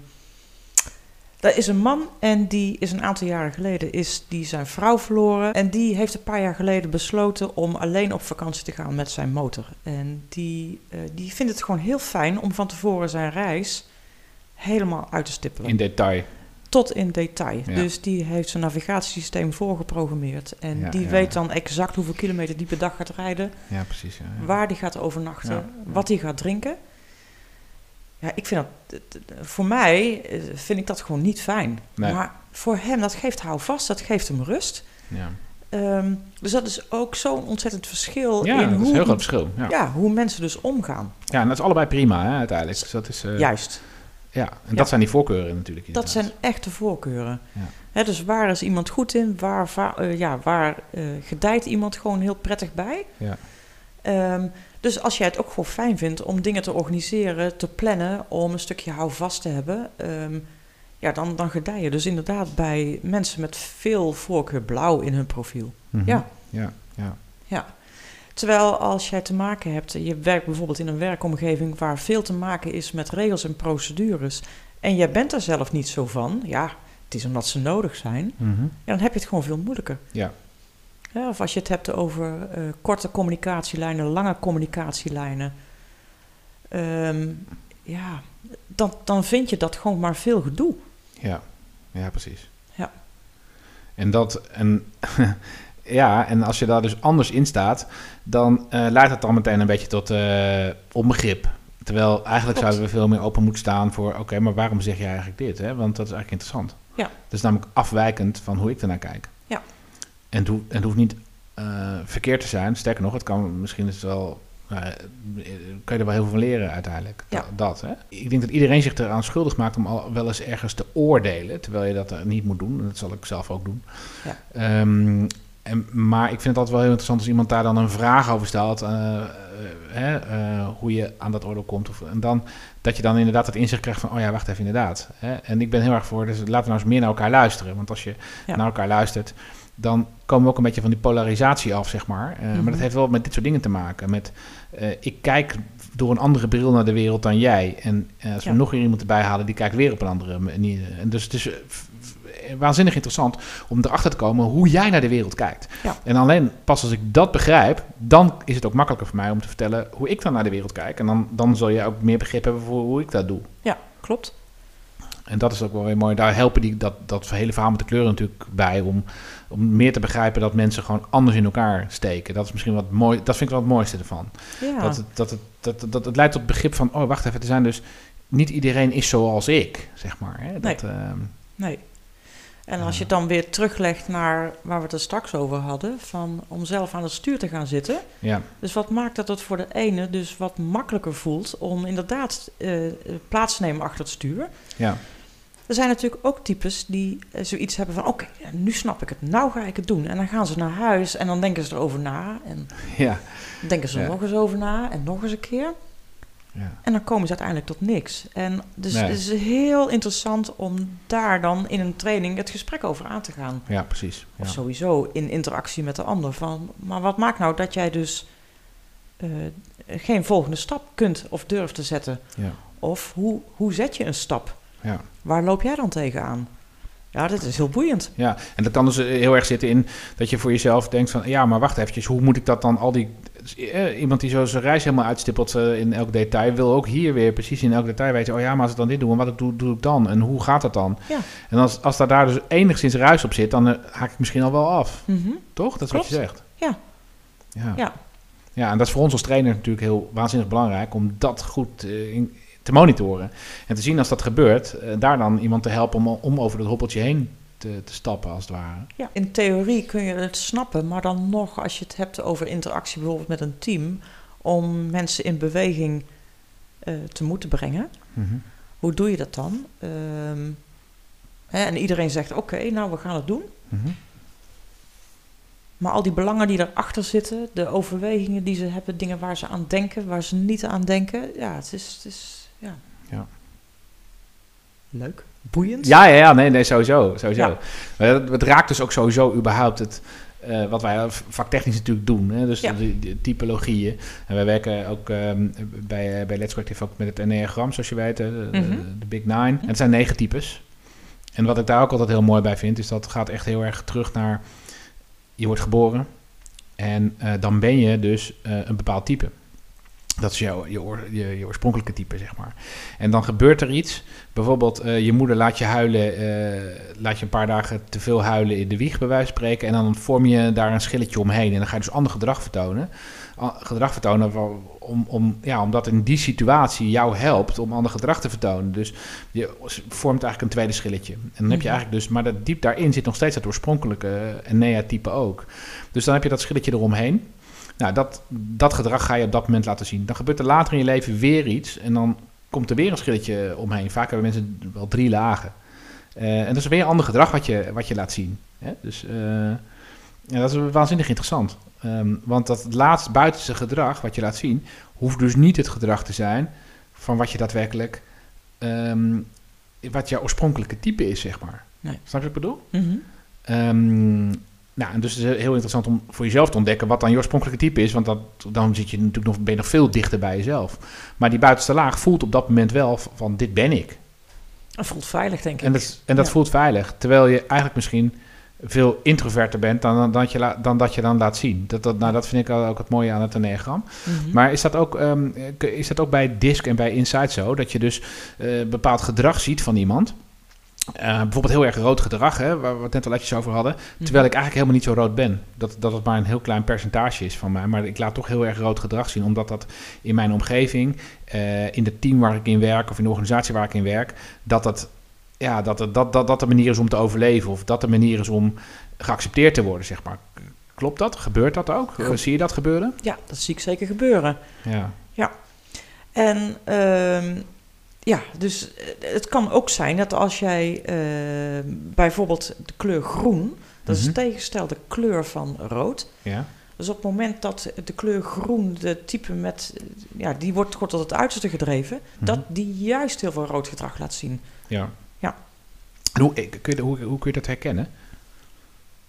dat is een man en die is een aantal jaren geleden is die zijn vrouw verloren. En die heeft een paar jaar geleden besloten om alleen op vakantie te gaan met zijn motor. En die, eh, die vindt het gewoon heel fijn om van tevoren zijn reis helemaal uit te stippelen. In detail. Tot in detail. Ja. Dus die heeft zijn navigatiesysteem voorgeprogrammeerd. En Ja, die ja, weet dan exact hoeveel kilometer die per dag gaat rijden. Ja, precies. Waar die gaat overnachten. Wat hij gaat drinken. Ja, ik vind dat... Voor mij eh, vind ik dat gewoon niet fijn. Nee. Maar voor hem, dat geeft houvast. Dat geeft hem rust. Ja, Ehm, dus dat is ook zo'n ontzettend verschil ja in dat is hoe, een heel groot verschil. Ja. ja, hoe mensen dus omgaan. ja, en dat is allebei prima hè, uiteindelijk. Dus dat is, eh, Juist. Ja, en Ja. dat zijn die voorkeuren natuurlijk. Dat zijn echte voorkeuren. Ja. Hè, dus waar is iemand goed in? Waar, va- eh, ja, waar eh, gedijt iemand gewoon heel prettig bij? Ja. Ehm, dus als jij het ook gewoon fijn vindt om dingen te organiseren, te plannen, om een stukje houvast te hebben, ehm, ja, dan, dan gedij je dus inderdaad bij mensen met veel voorkeur blauw in hun profiel. Mhm. Ja. Ja, ja. Ja. Terwijl als jij te maken hebt, je werkt bijvoorbeeld in een werkomgeving waar veel te maken is met regels en procedures, en jij bent er zelf niet zo van, ja, het is omdat ze nodig zijn, Mhm. ja, dan heb je het gewoon veel moeilijker. Ja. Of als je het hebt over eh, korte communicatielijnen, lange communicatielijnen, ehm, ja, dan, dan vind je dat gewoon maar veel gedoe. Ja, ja, precies. Ja. En dat, en ja, en als je daar dus anders in staat, dan eh, leidt dat dan meteen een beetje tot eh, onbegrip. Terwijl eigenlijk Klopt. zouden we veel meer open moeten staan voor, oké, maar waarom zeg je eigenlijk dit? Hè? Want dat is eigenlijk interessant. Ja. Dat is namelijk afwijkend van hoe ik ernaar kijk. En het hoeft, en het hoeft niet eh, verkeerd te zijn. Sterker nog, het kan misschien is het wel. nou, eh, kan je er wel heel veel van leren uiteindelijk. Ja. Dat, dat, hè? Ik denk dat iedereen zich eraan schuldig maakt om al wel eens ergens te oordelen. Terwijl je dat eh, niet moet doen. En dat zal ik zelf ook doen. Ja. Ehm, en, maar ik vind het altijd wel heel interessant als iemand daar dan een vraag over stelt. hè, hoe je aan dat oordeel komt. Of, en dan dat je dan inderdaad het inzicht krijgt van, oh ja, wacht even, inderdaad. Hè? En ik ben heel erg voor, dus laten we nou eens meer naar elkaar luisteren. Want als je Ja. naar elkaar luistert, dan komen we ook een beetje van die polarisatie af, zeg maar. Eh, Maar Mhm. dat heeft wel met dit soort dingen te maken. Met, eh, ik kijk door een andere bril naar de wereld dan jij. En eh, als we Ja. nog weer iemand erbij halen, die kijkt weer op een andere manier. En dus het is waanzinnig interessant om erachter te komen hoe jij naar de wereld kijkt. Ja. En alleen pas als ik dat begrijp, dan is het ook makkelijker voor mij om te vertellen hoe ik dan naar de wereld kijk. En dan, dan zul je ook meer begrip hebben voor hoe ik dat doe. Ja, klopt. En dat is ook wel weer mooi. Daar helpen die, dat, dat hele verhaal met de kleuren natuurlijk bij. Om, om meer te begrijpen dat mensen gewoon anders in elkaar steken. Dat is misschien wat mooi. Dat vind ik wel het mooiste ervan. Ja. Dat, het, dat, het, dat, dat, het leidt tot het begrip van. Oh, wacht even. Er zijn dus. Niet iedereen is zoals ik, zeg maar. Hè? Dat, ehm, Nee. En als je het dan weer teruglegt naar waar we het er straks over hadden, van om zelf aan het stuur te gaan zitten. ja, Dus wat maakt dat het voor de ene dus wat makkelijker voelt om inderdaad eh, plaats te nemen achter het stuur. ja, Er zijn natuurlijk ook types die eh, zoiets hebben van oké, nu snap ik het, nou ga ik het doen. En dan gaan ze naar huis en dan denken ze erover na en ja, dan denken ze er Ja. nog eens over na en nog eens een keer. ja. En dan komen ze uiteindelijk tot niks. En dus Nee. het is heel interessant om daar dan in een training het gesprek over aan te gaan. ja precies. Of sowieso in interactie met de ander. Van, maar wat maakt nou dat jij dus eh, geen volgende stap kunt of durft te zetten? Ja. Of hoe, hoe zet je een stap? Ja. Waar loop jij dan tegenaan? Ja, dit is heel boeiend. Ja, en dat kan dus eh, heel erg zitten in dat je voor jezelf denkt van... ja, maar wacht eventjes, hoe moet ik dat dan al die... eh, iemand die zo zijn reis helemaal uitstippelt eh, in elk detail... wil ook hier weer precies in elk detail weten... oh ja, maar als ik dan dit doe, en wat ik doe, doe ik dan? En hoe gaat dat dan? Ja. En als, als daar, daar dus enigszins ruis op zit... dan haak ik misschien al wel af, Mhm. toch? Dat is wat je zegt. Ja. Ja. Ja. Ja, en dat is voor ons als trainer natuurlijk heel waanzinnig belangrijk... om dat goed in- te monitoren. En te zien als dat gebeurt... eh, daar dan iemand te helpen om, om over dat hobbeltje heen te, te stappen, als het ware. Ja. In theorie kun je het snappen, maar dan nog als je het hebt over interactie bijvoorbeeld met een team, om mensen in beweging eh, te moeten brengen. Mhm. Hoe doe je dat dan? Ehm, hè, en iedereen zegt: Oké, nou we gaan het doen. Mhm. Maar al die belangen die erachter zitten, de overwegingen die ze hebben, dingen waar ze aan denken, waar ze niet aan denken. Ja, het is. Het is ja. Ja. Leuk. Boeiend. Ja, ja, ja, nee, nee, sowieso. sowieso. Ja. Maar Het, het raakt dus ook sowieso überhaupt het, eh, wat wij vaktechnisch natuurlijk doen. Hè? Dus Ja. de, de typologieën. En wij werken ook ehm, bij, eh, bij Let's Collective ook met het Enneagram, zoals je weet, de, Mhm. de Big Nine. En het zijn negen types. En wat ik daar ook altijd heel mooi bij vind, is dat gaat echt heel erg terug naar... Je wordt geboren en eh, dan ben je dus een bepaald type. Dat is jouw, je, oor- je, je oorspronkelijke type, zeg maar. En dan gebeurt er iets. Bijvoorbeeld, eh, je moeder laat je huilen, eh, laat je een paar dagen te veel huilen in de wieg, bij wijze van spreken. En dan vorm je daar een schilletje omheen. En dan ga je dus ander gedrag vertonen. Gedrag vertonen om, om, ja, omdat in die situatie jou helpt om ander gedrag te vertonen. Dus je vormt eigenlijk een tweede schilletje. En dan heb je Mhm. eigenlijk dus, maar dat diep daarin zit nog steeds het oorspronkelijke Enea-type ook. Dus dan heb je dat schilletje eromheen. Nou, dat, dat gedrag ga je op dat moment laten zien. Dan gebeurt er later in je leven weer iets en dan komt er weer een schilletje omheen. Vaak hebben mensen wel drie lagen. Eh, en dat is weer een ander gedrag wat je, wat je laat zien. Hè? Dus eh, ja, dat is waanzinnig interessant. Ehm, want dat laatste buitenste gedrag wat je laat zien, hoeft dus niet het gedrag te zijn van wat je daadwerkelijk, ehm, wat jouw oorspronkelijke type is, zeg maar. Nee. Snap je wat ik bedoel? Mhm. Ehm, nou, en dus het is heel interessant om voor jezelf te ontdekken wat dan je oorspronkelijke type is. Want dat, dan zit je natuurlijk nog, ben je nog veel dichter bij jezelf. Maar die buitenste laag voelt op dat moment wel van dit ben ik. Het voelt veilig, denk ik. En dat, en dat Ja. voelt veilig. Terwijl je eigenlijk misschien veel introverter bent dan, dan, dat, je la- dan dat je dan laat zien. Dat, dat, nou, dat vind ik ook het mooie aan het Enneagram. Mhm. Maar is dat, ook, ehm, is dat ook bij DISC en bij Insight zo? Dat je dus eh, bepaald gedrag ziet van iemand. Eh, bijvoorbeeld heel erg rood gedrag, hè, waar we het net al eventjes over hadden. Terwijl ik eigenlijk helemaal niet zo rood ben. Dat, dat het maar een heel klein percentage is van mij. Maar ik laat toch heel erg rood gedrag zien. Omdat dat in mijn omgeving, eh, in het team waar ik in werk... of in de organisatie waar ik in werk... dat dat, ja, dat, dat, dat, dat de manier is om te overleven. Of dat de manier is om geaccepteerd te worden, zeg maar. Klopt dat? Gebeurt dat ook? Ja. Zie je dat gebeuren? Ja, dat zie ik zeker gebeuren. Ja. En ehm, ja, dus eh, het kan ook zijn dat als jij eh, bijvoorbeeld de kleur groen, dat is Mhm. de tegenstelde kleur van rood, Ja. Dus op het moment dat de kleur groen, de type met, eh, ja, die wordt gewoon tot het uiterste gedreven, dat Mhm. die juist heel veel rood gedrag laat zien. Ja. Ja. En Hoe, kun je, hoe, hoe kun je dat herkennen?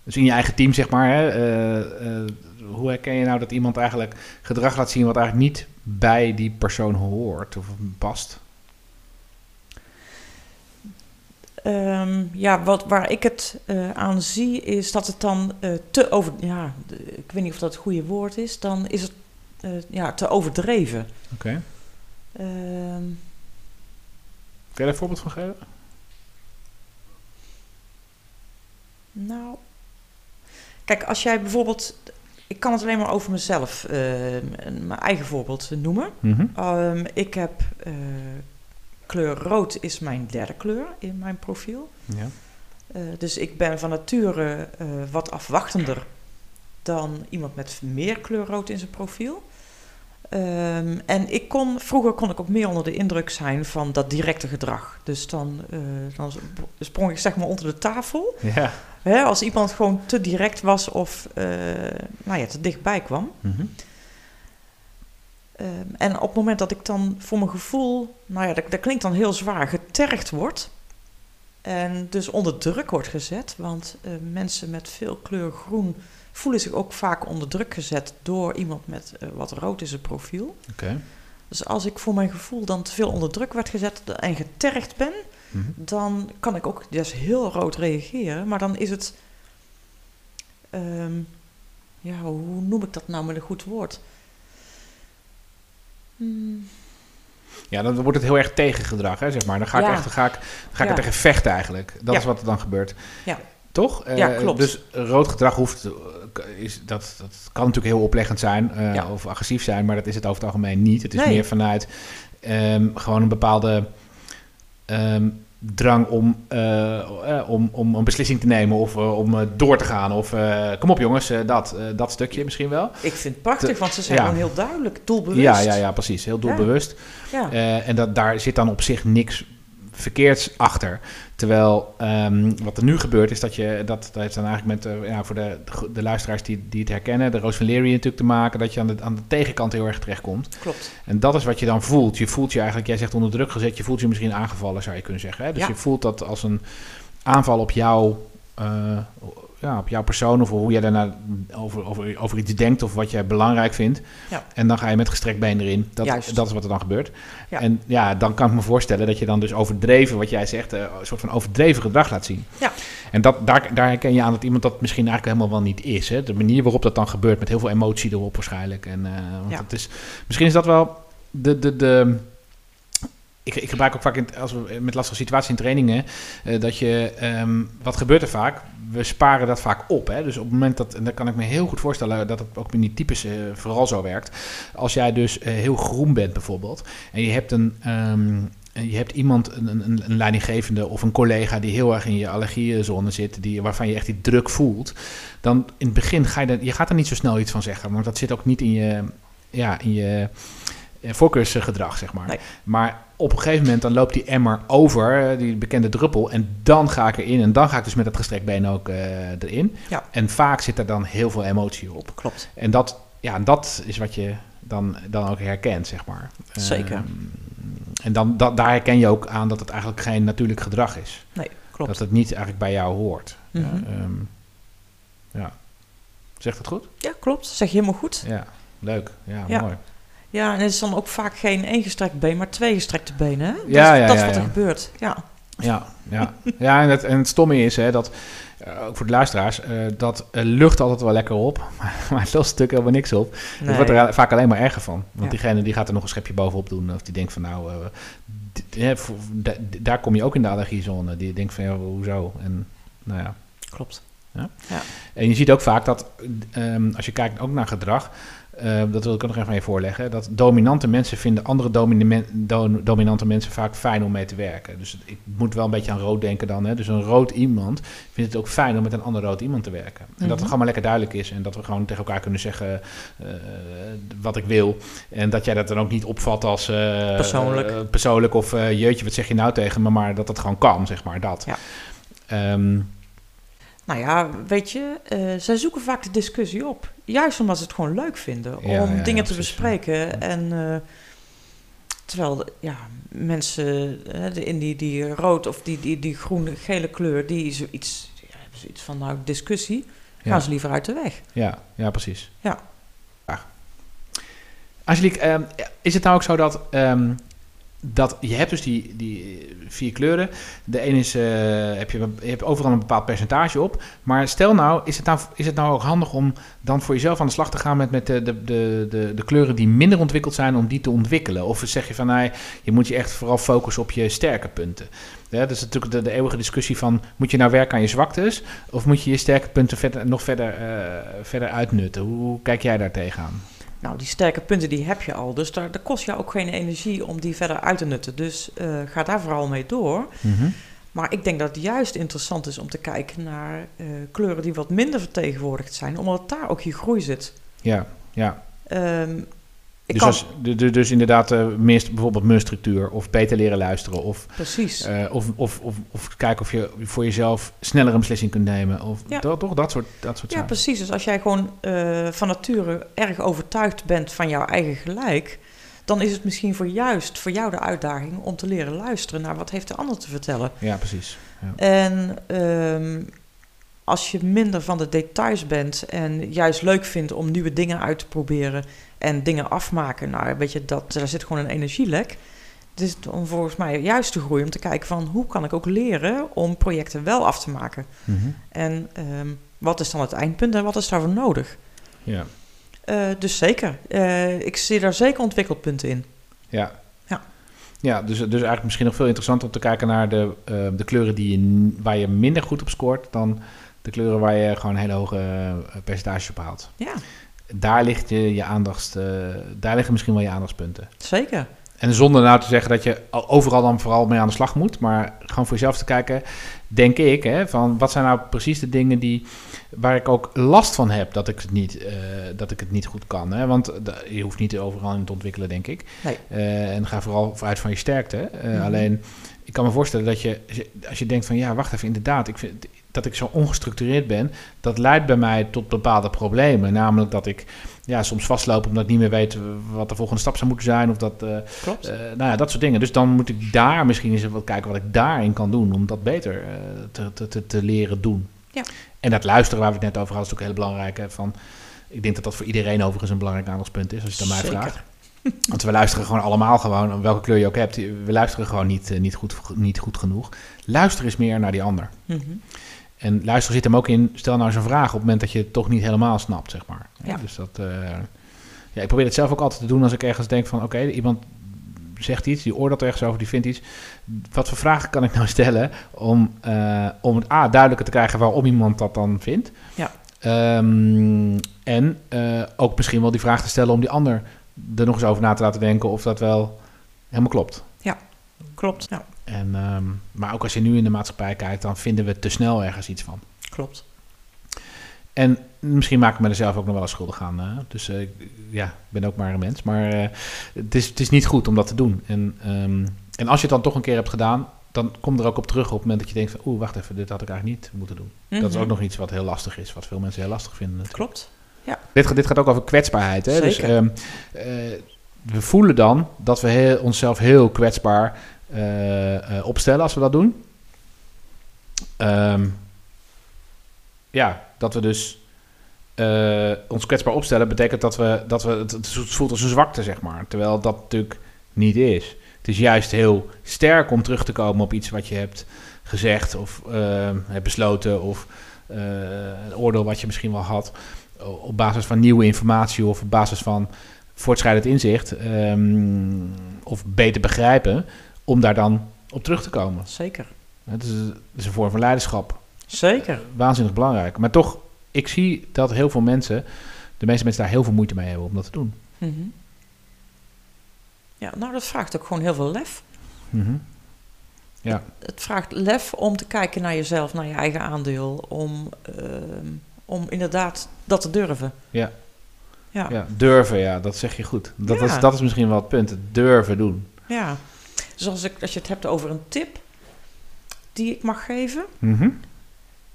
Dus in je eigen team, zeg maar. Hè, hoe herken je nou dat iemand eigenlijk gedrag laat zien wat eigenlijk niet bij die persoon hoort of past? Ehm, ja, wat, waar ik het eh, aan zie is dat het dan eh, te over... Ja, ik weet niet of dat het goede woord is. Dan is het eh, ja, te overdreven. Oké. Ehm, Kun je daar een voorbeeld van geven? nou... Kijk, als jij bijvoorbeeld... Ik kan het alleen maar over mezelf, mijn eigen voorbeeld noemen. Mhm. Ehm, ik heb... kleur rood is mijn derde kleur in mijn profiel. Ja. Eh, dus ik ben van nature eh, wat afwachtender dan iemand met meer kleur rood in zijn profiel. Ehm, en ik kon, vroeger kon ik ook meer onder de indruk zijn van dat directe gedrag. Dus dan, eh, dan sprong ik zeg maar onder de tafel. Ja. Hè, als iemand gewoon te direct was of nou ja, te dichtbij kwam. Mhm. Ehm, en op het moment dat ik dan voor mijn gevoel, nou ja, dat, dat klinkt dan heel zwaar, getergd word. En dus onder druk wordt gezet. Want eh, mensen met veel kleur groen voelen zich ook vaak onder druk gezet door iemand met eh, wat rood in zijn profiel. Oké. Dus als ik voor mijn gevoel dan te veel onder druk werd gezet en getergd ben, Mhm. dan kan ik ook dus heel rood reageren. Maar dan is het, ehm, ja, hoe noem ik dat nou met een goed woord? Hmm. Ja, dan wordt het heel erg tegengedrag, hè, zeg maar. Dan ga ik Ja. echt dan ga ik, dan ga ik Ja. er tegen vechten eigenlijk. Dat Ja. is wat er dan gebeurt. Ja. Toch? Eh, Ja, klopt. Dus rood gedrag hoeft, eh, is, dat, dat kan natuurlijk heel opleggend zijn eh, of agressief zijn, maar dat is het over het algemeen niet. Het is Nee. meer vanuit ehm, gewoon een bepaalde ehm, drang om, eh, eh, om, om een beslissing te nemen of eh, om door te gaan. Of kom op jongens, dat, dat stukje misschien wel. Ik vind het prachtig, want ze zijn ja. gewoon heel duidelijk, doelbewust. Ja, ja, ja, precies. Heel doelbewust. Ja. En dat, daar zit dan op zich niks verkeerds achter. Terwijl ehm, wat er nu gebeurt is dat je, dat, dat heeft dan eigenlijk met, eh, ja, voor de, de, de luisteraars die, die het herkennen, de Roos van Leary natuurlijk te maken, dat je aan de, aan de tegenkant heel erg terechtkomt. Klopt. En dat is wat je dan voelt. Je voelt je eigenlijk, jij zegt onder druk gezet, je voelt je misschien aangevallen, zou je kunnen zeggen. Hè? Dus Ja. je voelt dat als een aanval op jou, eh, ja, op jouw persoon of hoe jij daarna over, over, over iets denkt of wat jij belangrijk vindt. Ja. En dan ga je met gestrekt been erin. Dat, Juist. dat is wat er dan gebeurt. Ja. En ja, dan kan ik me voorstellen dat je dan dus overdreven, wat jij zegt, eh, een soort van overdreven gedrag laat zien. Ja. En dat, daar, daar herken je aan dat iemand dat misschien eigenlijk helemaal wel niet is. Hè? De manier waarop dat dan gebeurt, met heel veel emotie erop waarschijnlijk. En, eh, want Ja. het is, misschien is dat wel de... de, de ik, ik gebruik ook vaak in, als we met lastige situaties in trainingen, eh, dat je, ehm, wat gebeurt er vaak? We sparen dat vaak op. Hè? Dus op het moment dat, en dan kan ik me heel goed voorstellen dat het ook in die types eh, vooral zo werkt. Als jij dus eh, heel groen bent bijvoorbeeld, en je hebt een, ehm, je hebt iemand, een, een, een leidinggevende of een collega die heel erg in je allergiezone zit, die, waarvan je echt die druk voelt, dan in het begin ga je, er, je gaat er niet zo snel iets van zeggen, want dat zit ook niet in je, ja, in je eh, voorkeursgedrag, zeg maar. Nee. Maar op een gegeven moment dan loopt die emmer over, eh, die bekende druppel, en dan ga ik erin en dan ga ik dus met dat gestrekt been ook eh, erin. Ja. En vaak zit er dan heel veel emotie op. Klopt. En dat, ja, dat is wat je dan, dan ook herkent, zeg maar. Zeker. Ehm, en dan, dat, daar herken je ook aan dat het eigenlijk geen natuurlijk gedrag is. Nee, klopt. Dat het niet eigenlijk bij jou hoort. Mhm. ja, ehm, ja. Zegt dat goed? Ja, klopt. Zeg je helemaal goed. Ja, leuk. Ja, Ja. mooi. Ja, en het is dan ook vaak geen één gestrekt been, maar twee gestrekte benen. Hè? Dat, Ja, is, ja, dat is ja, wat er ja. gebeurt. Ja, Ja, ja. ja en, het, en het stomme is, hè, dat, eh, ook voor de luisteraars, eh, dat eh, lucht altijd wel lekker op, maar, maar het lost natuurlijk helemaal niks op. nee. Het wordt er vaak alleen maar erger van. Want Ja. diegene die gaat er nog een schepje bovenop doen. Of die denkt van nou, daar kom je ook in de allergiezone. Die denkt van ja, hoezo? En nou ja. klopt. En je ziet ook vaak dat, ehm, als je kijkt ook naar gedrag, eh, dat wil ik ook nog even aan je voorleggen, dat dominante mensen vinden andere domine- do- dominante mensen vaak fijn om mee te werken. Dus ik moet wel een beetje aan rood denken dan. Hè? Dus een rood iemand vindt het ook fijn om met een ander rood iemand te werken. En dat het Mhm. gewoon maar lekker duidelijk is en dat we gewoon tegen elkaar kunnen zeggen eh, wat ik wil. En dat jij dat dan ook niet opvat als eh, Persoonlijk. persoonlijk of jeetje, wat zeg je nou tegen me, maar dat het gewoon kan, zeg maar, dat. Ja. Ehm, Nou ja, weet je, eh, zij zoeken vaak de discussie op. Juist omdat ze het gewoon leuk vinden Ja, om ja, dingen te bespreken. En eh, terwijl ja, mensen eh, in die, die rood of die, die, die groene, gele kleur, die zoiets, ja, hebben zoiets van nou discussie, gaan ze liever uit de weg. Ja, ja precies. Ja. Ja. Angelique, ehm, is het nou ook zo dat, ehm, dat je hebt dus die, die vier kleuren. De ene is, eh, heb je, hebt overal een bepaald percentage op. Maar stel nou, is het nou, is het nou ook handig om dan voor jezelf aan de slag te gaan met, met de, de, de, de, kleuren die minder ontwikkeld zijn, om die te ontwikkelen? Of zeg je van, nee, je moet je echt vooral focussen op je sterke punten? Ja, dat is natuurlijk de, de eeuwige discussie van, moet je nou werken aan je zwaktes? Of moet je je sterke punten verder, nog verder, eh, verder uitnutten? Hoe, hoe kijk jij daar tegenaan? Nou, die sterke punten die heb je al, dus daar, kost je ook geen energie om die verder uit te nutten. Dus eh, ga daar vooral mee door. Maar ik denk dat het juist interessant is om te kijken naar eh, kleuren die wat minder vertegenwoordigd zijn, omdat daar ook je groei zit. Ja, ja. Ehm, Dus, als, dus inderdaad, eh, meer, bijvoorbeeld meurstructuur of beter leren luisteren. Of, precies. eh, of, of, of, of kijken of je voor jezelf sneller een beslissing kunt nemen. Of Ja. toch, toch dat soort, dat soort ja, zaken. precies. Dus als jij gewoon eh, van nature erg overtuigd bent van jouw eigen gelijk, dan is het misschien voor juist voor jou de uitdaging om te leren luisteren naar wat heeft de ander te vertellen. Ja, precies. Ja. En ehm, als je minder van de details bent en juist leuk vindt om nieuwe dingen uit te proberen en dingen afmaken, nou weet je, dat, daar zit gewoon een energielek. Het is dan volgens mij juist de groei om te kijken van hoe kan ik ook leren om projecten wel af te maken. Mhm. En ehm, wat is dan het eindpunt en wat is daarvoor nodig? ja. Eh, dus zeker, Eh, ik zie daar zeker ontwikkelpunten in. Ja. Ja. Ja, dus, dus eigenlijk misschien nog veel interessanter om te kijken naar de, eh, de kleuren die je, waar je minder goed op scoort dan de kleuren waar je gewoon een hele hoge eh, percentage op haalt. Ja, Daar ligt je, je aandacht, eh, daar liggen misschien wel je aandachtspunten. zeker. En zonder nou te zeggen dat je al- overal dan vooral mee aan de slag moet, maar gewoon voor jezelf te kijken, denk ik, hè, van wat zijn nou precies de dingen die, waar ik ook last van heb dat ik het niet, eh, dat ik het niet goed kan. Hè? Want je hoeft niet overal in te ontwikkelen, denk ik. Nee. En ga vooral uit van je sterkte. Mhm. Alleen, ik kan me voorstellen dat je, als je- denkt van ja, wacht even, inderdaad, ik vind dat ik zo ongestructureerd ben, dat leidt bij mij tot bepaalde problemen. Namelijk dat ik ja, soms vastloop omdat ik niet meer weet wat de volgende stap zou moeten zijn. Of dat, eh, Klopt. eh, nou ja, dat soort dingen. Dus dan moet ik daar misschien eens wat kijken wat ik daarin kan doen om dat beter eh, te, te, te, te leren doen. Ja. En dat luisteren waar we het net over hadden is ook heel belangrijk. Hè, van, ik denk dat dat voor iedereen overigens een belangrijk aandachtspunt is, als je het aan mij Zeker. vraagt. Want we luisteren gewoon allemaal gewoon, welke kleur je ook hebt. We luisteren gewoon niet, eh, niet, goed, niet goed genoeg. Luisteren is meer naar die ander. Mhm. En luisteren zit hem ook in, stel nou eens een vraag op het moment dat je het toch niet helemaal snapt, zeg maar. Ja. Dus dat, eh, ja, ik probeer het zelf ook altijd te doen als ik ergens denk van, oké, iemand zegt iets, die oordeelt ergens over, die vindt iets. Wat voor vragen kan ik nou stellen om, eh, om het A, duidelijker te krijgen waarom iemand dat dan vindt. Ja. Ehm, en ook misschien wel die vraag te stellen om die ander er nog eens over na te laten denken of dat wel helemaal klopt. Klopt. Ja, En, ehm, maar ook als je nu in de maatschappij kijkt, dan vinden we te snel ergens iets van. klopt. En misschien maak ik me er zelf ook nog wel eens schuldig aan. hè. Dus eh, ik- ja, ik ben ook maar een mens. Maar eh, het, is, het is niet goed om dat te doen. En, ehm, en als je het dan toch een keer hebt gedaan, dan kom er ook op terug op het moment dat je denkt van... oeh, wacht even, dit had ik eigenlijk niet moeten doen. Dat is Mhm. ook nog iets wat heel lastig is, wat veel mensen heel lastig vinden. natuurlijk. Klopt. Dit, gaat- dit gaat ook over kwetsbaarheid. Hè? Dus ehm, eh, we voelen dan dat we heel, onszelf heel kwetsbaar eh, eh, opstellen als we dat doen. Ehm, ja, dat we dus ons kwetsbaar opstellen betekent dat we, dat we het, het voelt als een zwakte, zeg maar. Terwijl dat natuurlijk niet is. Het is juist heel sterk om terug te komen op iets wat je hebt gezegd of eh, hebt besloten of een oordeel wat je misschien wel had op basis van nieuwe informatie of op basis van voortschrijdend inzicht ehm, of beter begrijpen, om daar dan op terug te komen. Zeker. Het is, het is een vorm van leiderschap. Zeker. Waanzinnig belangrijk. Maar toch, ik zie dat heel veel mensen, de meeste mensen daar heel veel moeite mee hebben om dat te doen. Mhm. Ja, nou dat vraagt ook gewoon heel veel lef. Mhm. Ja, Het vraagt lef om te kijken naar jezelf, naar je eigen aandeel, om, ehm, om inderdaad dat te durven. Ja. Ja. ja, durven, ja, dat zeg je goed. Dat, Ja. is, dat is misschien wel het punt, het durven doen. Ja. Dus als, ik, als je het hebt over een tip die ik mag geven, Mhm.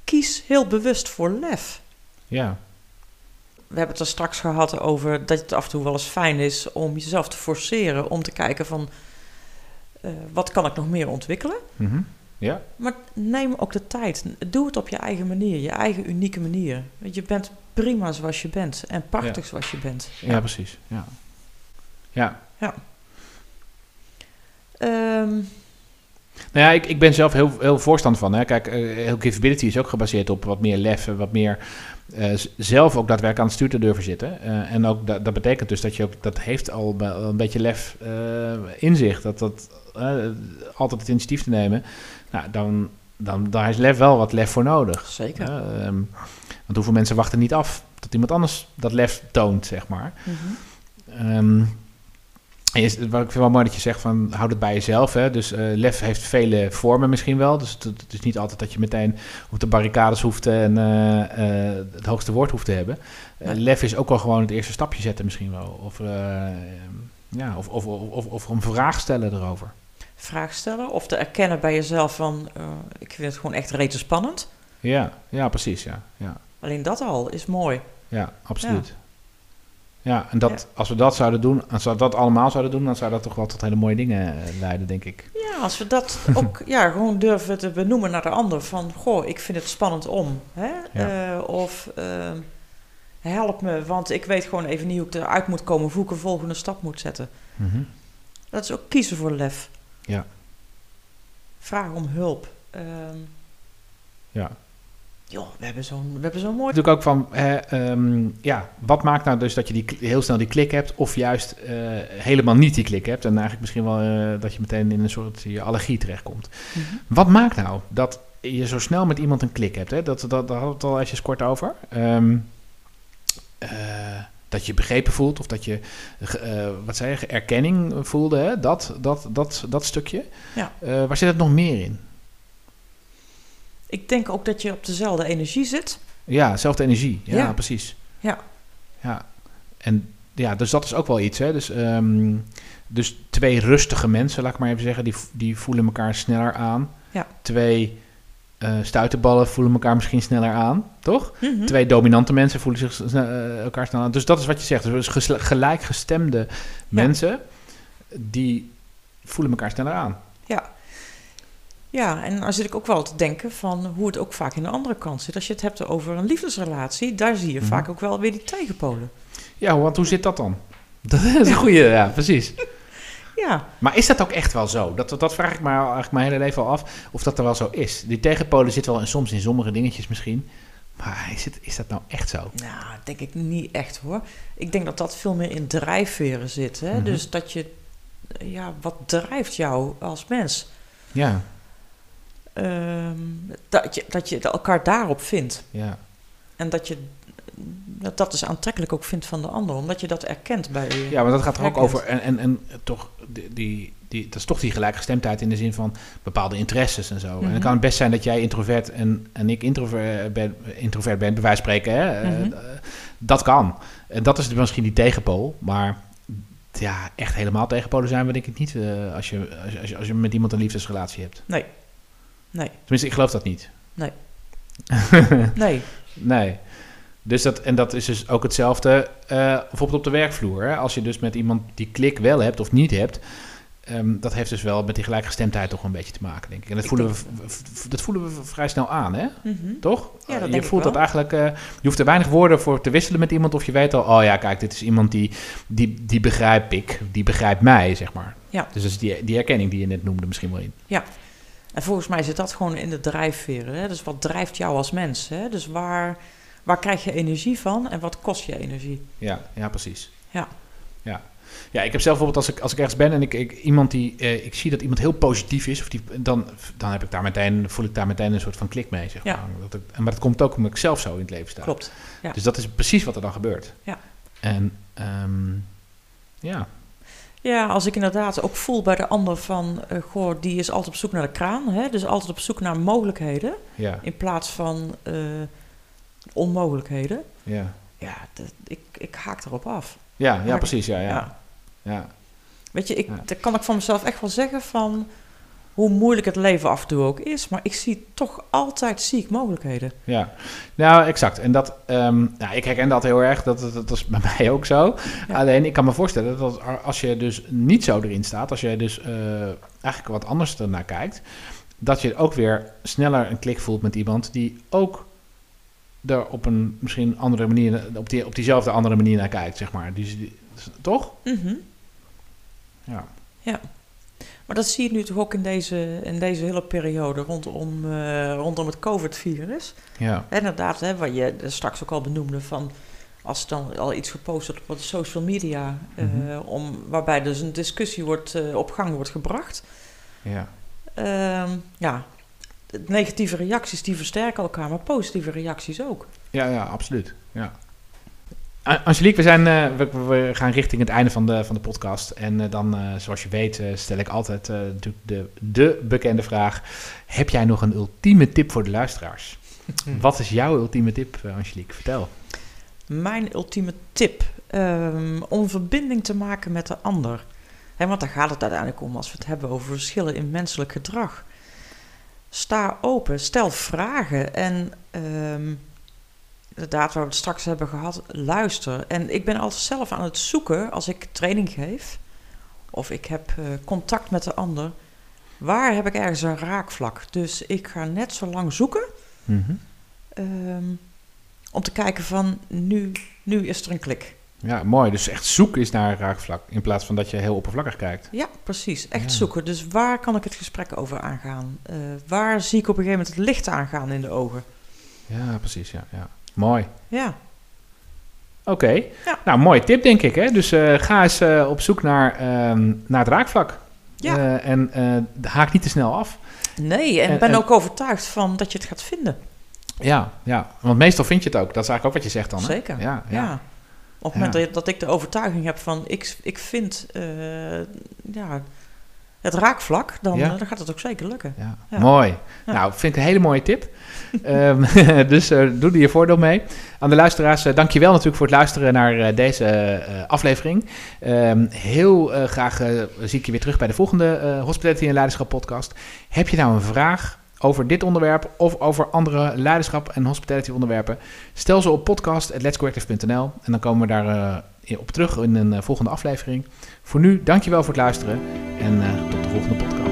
kies heel bewust voor lef. Ja. We hebben het er straks gehad over dat het af en toe wel eens fijn is om jezelf te forceren om te kijken van eh, wat kan ik nog meer ontwikkelen. Mhm. Ja. Maar neem ook de tijd. Doe het op je eigen manier, je eigen unieke manier. Want je bent prima zoals je bent en prachtig zoals je bent. Ja, precies. Ja. Ja. Ehm, Nou ja, ik, ik ben zelf heel, heel voorstander van. Hè. Kijk, eh, heel Givability is ook gebaseerd op wat meer lef, en wat meer eh, zelf ook daadwerkelijk aan het stuur te durven zitten. Eh, en ook dat, dat betekent dus dat je ook, dat heeft al een beetje lef eh, in zich. Dat dat altijd het initiatief te nemen. Nou, dan, dan daar is lef wel wat lef voor nodig. zeker. Eh, ehm, want hoeveel mensen wachten niet af tot iemand anders dat lef toont, zeg maar. Ehm, en je, wat ik vind wel mooi dat je zegt van houd het bij jezelf. Hè? Dus eh, lef heeft vele vormen misschien wel. Dus het, het is niet altijd dat je meteen op de barricades hoeft en eh, eh, het hoogste woord hoeft te hebben. Lef is ook wel gewoon het eerste stapje zetten misschien wel. Of, eh, ja, of, of, of, of, of een vraag stellen erover. Vraag stellen of te erkennen bij jezelf van eh, ik vind het gewoon echt rete spannend. Ja, ja precies. Ja, ja, Alleen dat al is mooi. ja absoluut. Ja, en dat, als we dat zouden doen, als we dat allemaal zouden doen, dan zou dat toch wel tot hele mooie dingen eh, leiden, denk ik. Ja, als we dat ook ja, gewoon durven te benoemen naar de ander. Van, goh, ik vind het spannend om. Hè? Ja. Eh, of help me, want ik weet gewoon even niet hoe ik eruit moet komen. Hoe ik een volgende stap moet zetten. Mhm. Dat is ook kiezen voor lef. Ja. Vragen om hulp. Ehm, Ja. joh, we hebben zo'n we hebben zo'n mooi... Natuurlijk ook van, hè, ehm, ja, wat maakt nou dus dat je die, heel snel die klik hebt, of juist eh, helemaal niet die klik hebt, en eigenlijk misschien wel eh, dat je meteen in een soort je allergie terechtkomt. Mhm. Wat maakt nou dat je zo snel met iemand een klik hebt? Hè? Dat, dat, daar hadden we het al even kort over. Ehm, eh, dat je begrepen voelt, of dat je, eh, wat zei je, erkenning voelde, hè? Dat, dat, dat, dat stukje. Ja. Eh, waar zit het nog meer in? Ik denk ook dat je op dezelfde energie zit. Ja, zelfde energie. Ja, Ja. precies. Ja. Ja. En ja, dus dat is ook wel iets. Hè? Dus, ehm, dus twee rustige mensen, laat ik maar even zeggen, die, die voelen elkaar sneller aan. Ja. Twee eh stuiterballen voelen elkaar misschien sneller aan, toch? Mhm. Twee dominante mensen voelen zich sne- eh, elkaar sneller aan. Dus dat is wat je zegt. Dus gelijkgestemde mensen, die voelen elkaar sneller aan. Ja, en dan zit ik ook wel te denken van hoe het ook vaak in de andere kant zit. Als je het hebt over een liefdesrelatie, daar zie je Mhm. vaak ook wel weer die tegenpolen. Ja, want hoe zit dat dan? Dat is een goede, ja, precies. Ja, Maar is dat ook echt wel zo? Dat, dat vraag ik me eigenlijk mijn hele leven al af. Of dat er wel zo is. Die tegenpolen zit wel in, soms in sommige dingetjes misschien. Maar is, het, is dat nou echt zo? nou, denk ik niet echt hoor. Ik denk dat dat veel meer in drijfveren zit. Hè? Mhm. Dus dat je, ja, wat drijft jou als mens? Ja, Ehm, dat, je, dat je elkaar daarop vindt. ja. En dat je dat, dat is aantrekkelijk ook vindt van de ander, omdat je dat erkent bij je. ja, maar dat gaat er ook over. En, en, en toch, die, die, die, dat is toch die gelijkgestemdheid in de zin van bepaalde interesses en zo. En Mhm. het kan best zijn dat jij introvert en, en ik introvert ben, introvert ben, bij wijze van spreken. Hè? Eh, Mhm. eh, dat kan. En dat is misschien die tegenpool. Maar ja, echt helemaal tegenpolen zijn we denk ik niet. eh, als, je, als, als, je, als je met iemand een liefdesrelatie hebt. Nee. Nee. Tenminste, ik geloof dat niet. Nee. Nee. Nee. Dus dat, en dat is dus ook hetzelfde eh, bijvoorbeeld op de werkvloer. Hè? Als je dus met iemand die klik wel hebt of niet hebt, ehm, dat heeft dus wel met die gelijkgestemdheid toch een beetje te maken, denk ik. En dat, Ik voelen, we, dat voelen we vrij snel aan, hè? Mhm. Toch? Ja, dat Eh, denk je ik voelt wel. dat eigenlijk, eh, je hoeft er weinig woorden voor te wisselen met iemand, of je weet al, oh ja, kijk, dit is iemand die, die, die begrijp ik, die begrijpt mij, zeg maar. Ja. Dus dat is die, die herkenning die je net noemde misschien wel in. En volgens mij zit dat gewoon in de drijfveren. Hè? Dus wat drijft jou als mens? Hè? Dus waar, waar krijg je energie van en wat kost je energie? Ja, ja precies. Ja. Ja. Ja, ik heb zelf bijvoorbeeld als ik, als ik ergens ben en ik, ik, iemand die, eh, ik zie dat iemand heel positief is, of die, dan, dan heb ik daar meteen, voel ik daar meteen een soort van klik mee. Zeg Ja. maar. Dat ik, maar dat komt ook omdat ik zelf zo in het leven sta. Klopt. Ja. Dus dat is precies wat er dan gebeurt. Ja. En ehm, ja, Ja, als ik inderdaad ook voel bij de ander van, eh, goh, die is altijd op zoek naar de kraan. Hè? Dus altijd op zoek naar mogelijkheden ja, in plaats van eh, onmogelijkheden. ja. Ja, dat, ik, ik haak erop af. Ja, ja, precies. Ja, ja. Ja. ja. Weet je, ik, Ja. dat kan ik van mezelf echt wel zeggen van... hoe moeilijk het leven af en toe ook is. Maar ik zie toch altijd zie ik mogelijkheden. Ja, nou exact. En dat, ehm, nou, ik herken dat heel erg. Dat, dat, dat is bij mij ook zo. Ja. Alleen ik kan me voorstellen dat als je dus niet zo erin staat, als je dus eh, eigenlijk wat anders ernaar kijkt, dat je ook weer sneller een klik voelt met iemand die ook er op een misschien andere manier, op, die, op diezelfde andere manier naar kijkt, zeg maar. Die, die- toch? Mhm. Ja. Maar dat zie je nu toch ook in deze, in deze hele periode rondom, eh, rondom het COVID-virus. Ja. Inderdaad, hè, wat je straks ook al benoemde van als dan al iets gepost wordt op de social media, eh, Mhm. om, waarbij dus een discussie wordt, eh, op gang wordt gebracht. Ja. Ehm, ja, negatieve reacties die versterken elkaar, maar positieve reacties ook. Ja, ja, absoluut. Ja. Angelique, we, zijn, eh, we, we gaan richting het einde van de, van de podcast. En eh, dan, eh, zoals je weet, eh, stel ik altijd eh, natuurlijk de, de bekende vraag. Heb jij nog een ultieme tip voor de luisteraars? Wat is jouw ultieme tip, Angelique? Vertel. Mijn ultieme tip ehm, om verbinding te maken met de ander. Hè, want daar gaat het uiteindelijk om als we het hebben over verschillen in menselijk gedrag. Sta open, stel vragen en ehm, inderdaad, waar we het straks hebben gehad, luister. En ik ben altijd zelf aan het zoeken als ik training geef of ik heb eh, contact met de ander. Waar heb ik ergens een raakvlak? Dus ik ga net zo lang zoeken Mhm. Ehm, om te kijken van nu, nu is er een klik. Ja, mooi. Dus echt zoeken is naar een raakvlak. In plaats van dat je heel oppervlakkig kijkt. Ja, precies. Echt Ja. zoeken. Dus waar kan ik het gesprek over aangaan? Eh, waar zie ik op een gegeven moment het licht aangaan in de ogen? Ja, precies. Ja, ja. Mooi. Ja, Oké. Ja. Nou, mooie tip denk ik. Hè? Dus eh, ga eens eh, op zoek naar, ehm, naar het raakvlak. Ja. En haak niet te snel af. nee, en En- ben en- ook overtuigd van dat je het gaat vinden. Ja, ja, want meestal vind je het ook. Dat is eigenlijk ook wat je zegt dan. Hè? Zeker. Ja, Ja. ja. Op het moment Ja. dat, ik de overtuiging heb van ik, ik vind eh, ja, het raakvlak, dan, Ja. eh, dan gaat het ook zeker lukken. Ja, Ja. mooi. Nou, vind ik een hele mooie tip. Ehm, dus eh, doe er je voordeel mee. Aan de luisteraars, uh, dankjewel natuurlijk voor het luisteren naar deze aflevering. Ehm, heel graag zie ik je weer terug bij de volgende Hospitality en Leiderschap podcast. Heb je nou een vraag over dit onderwerp of over andere leiderschap en hospitality onderwerpen? Stel ze op podcast.letscorrective.nl en dan komen we daar eh, op terug in een eh, volgende aflevering. Voor nu, dankjewel voor het luisteren en eh, tot de volgende podcast.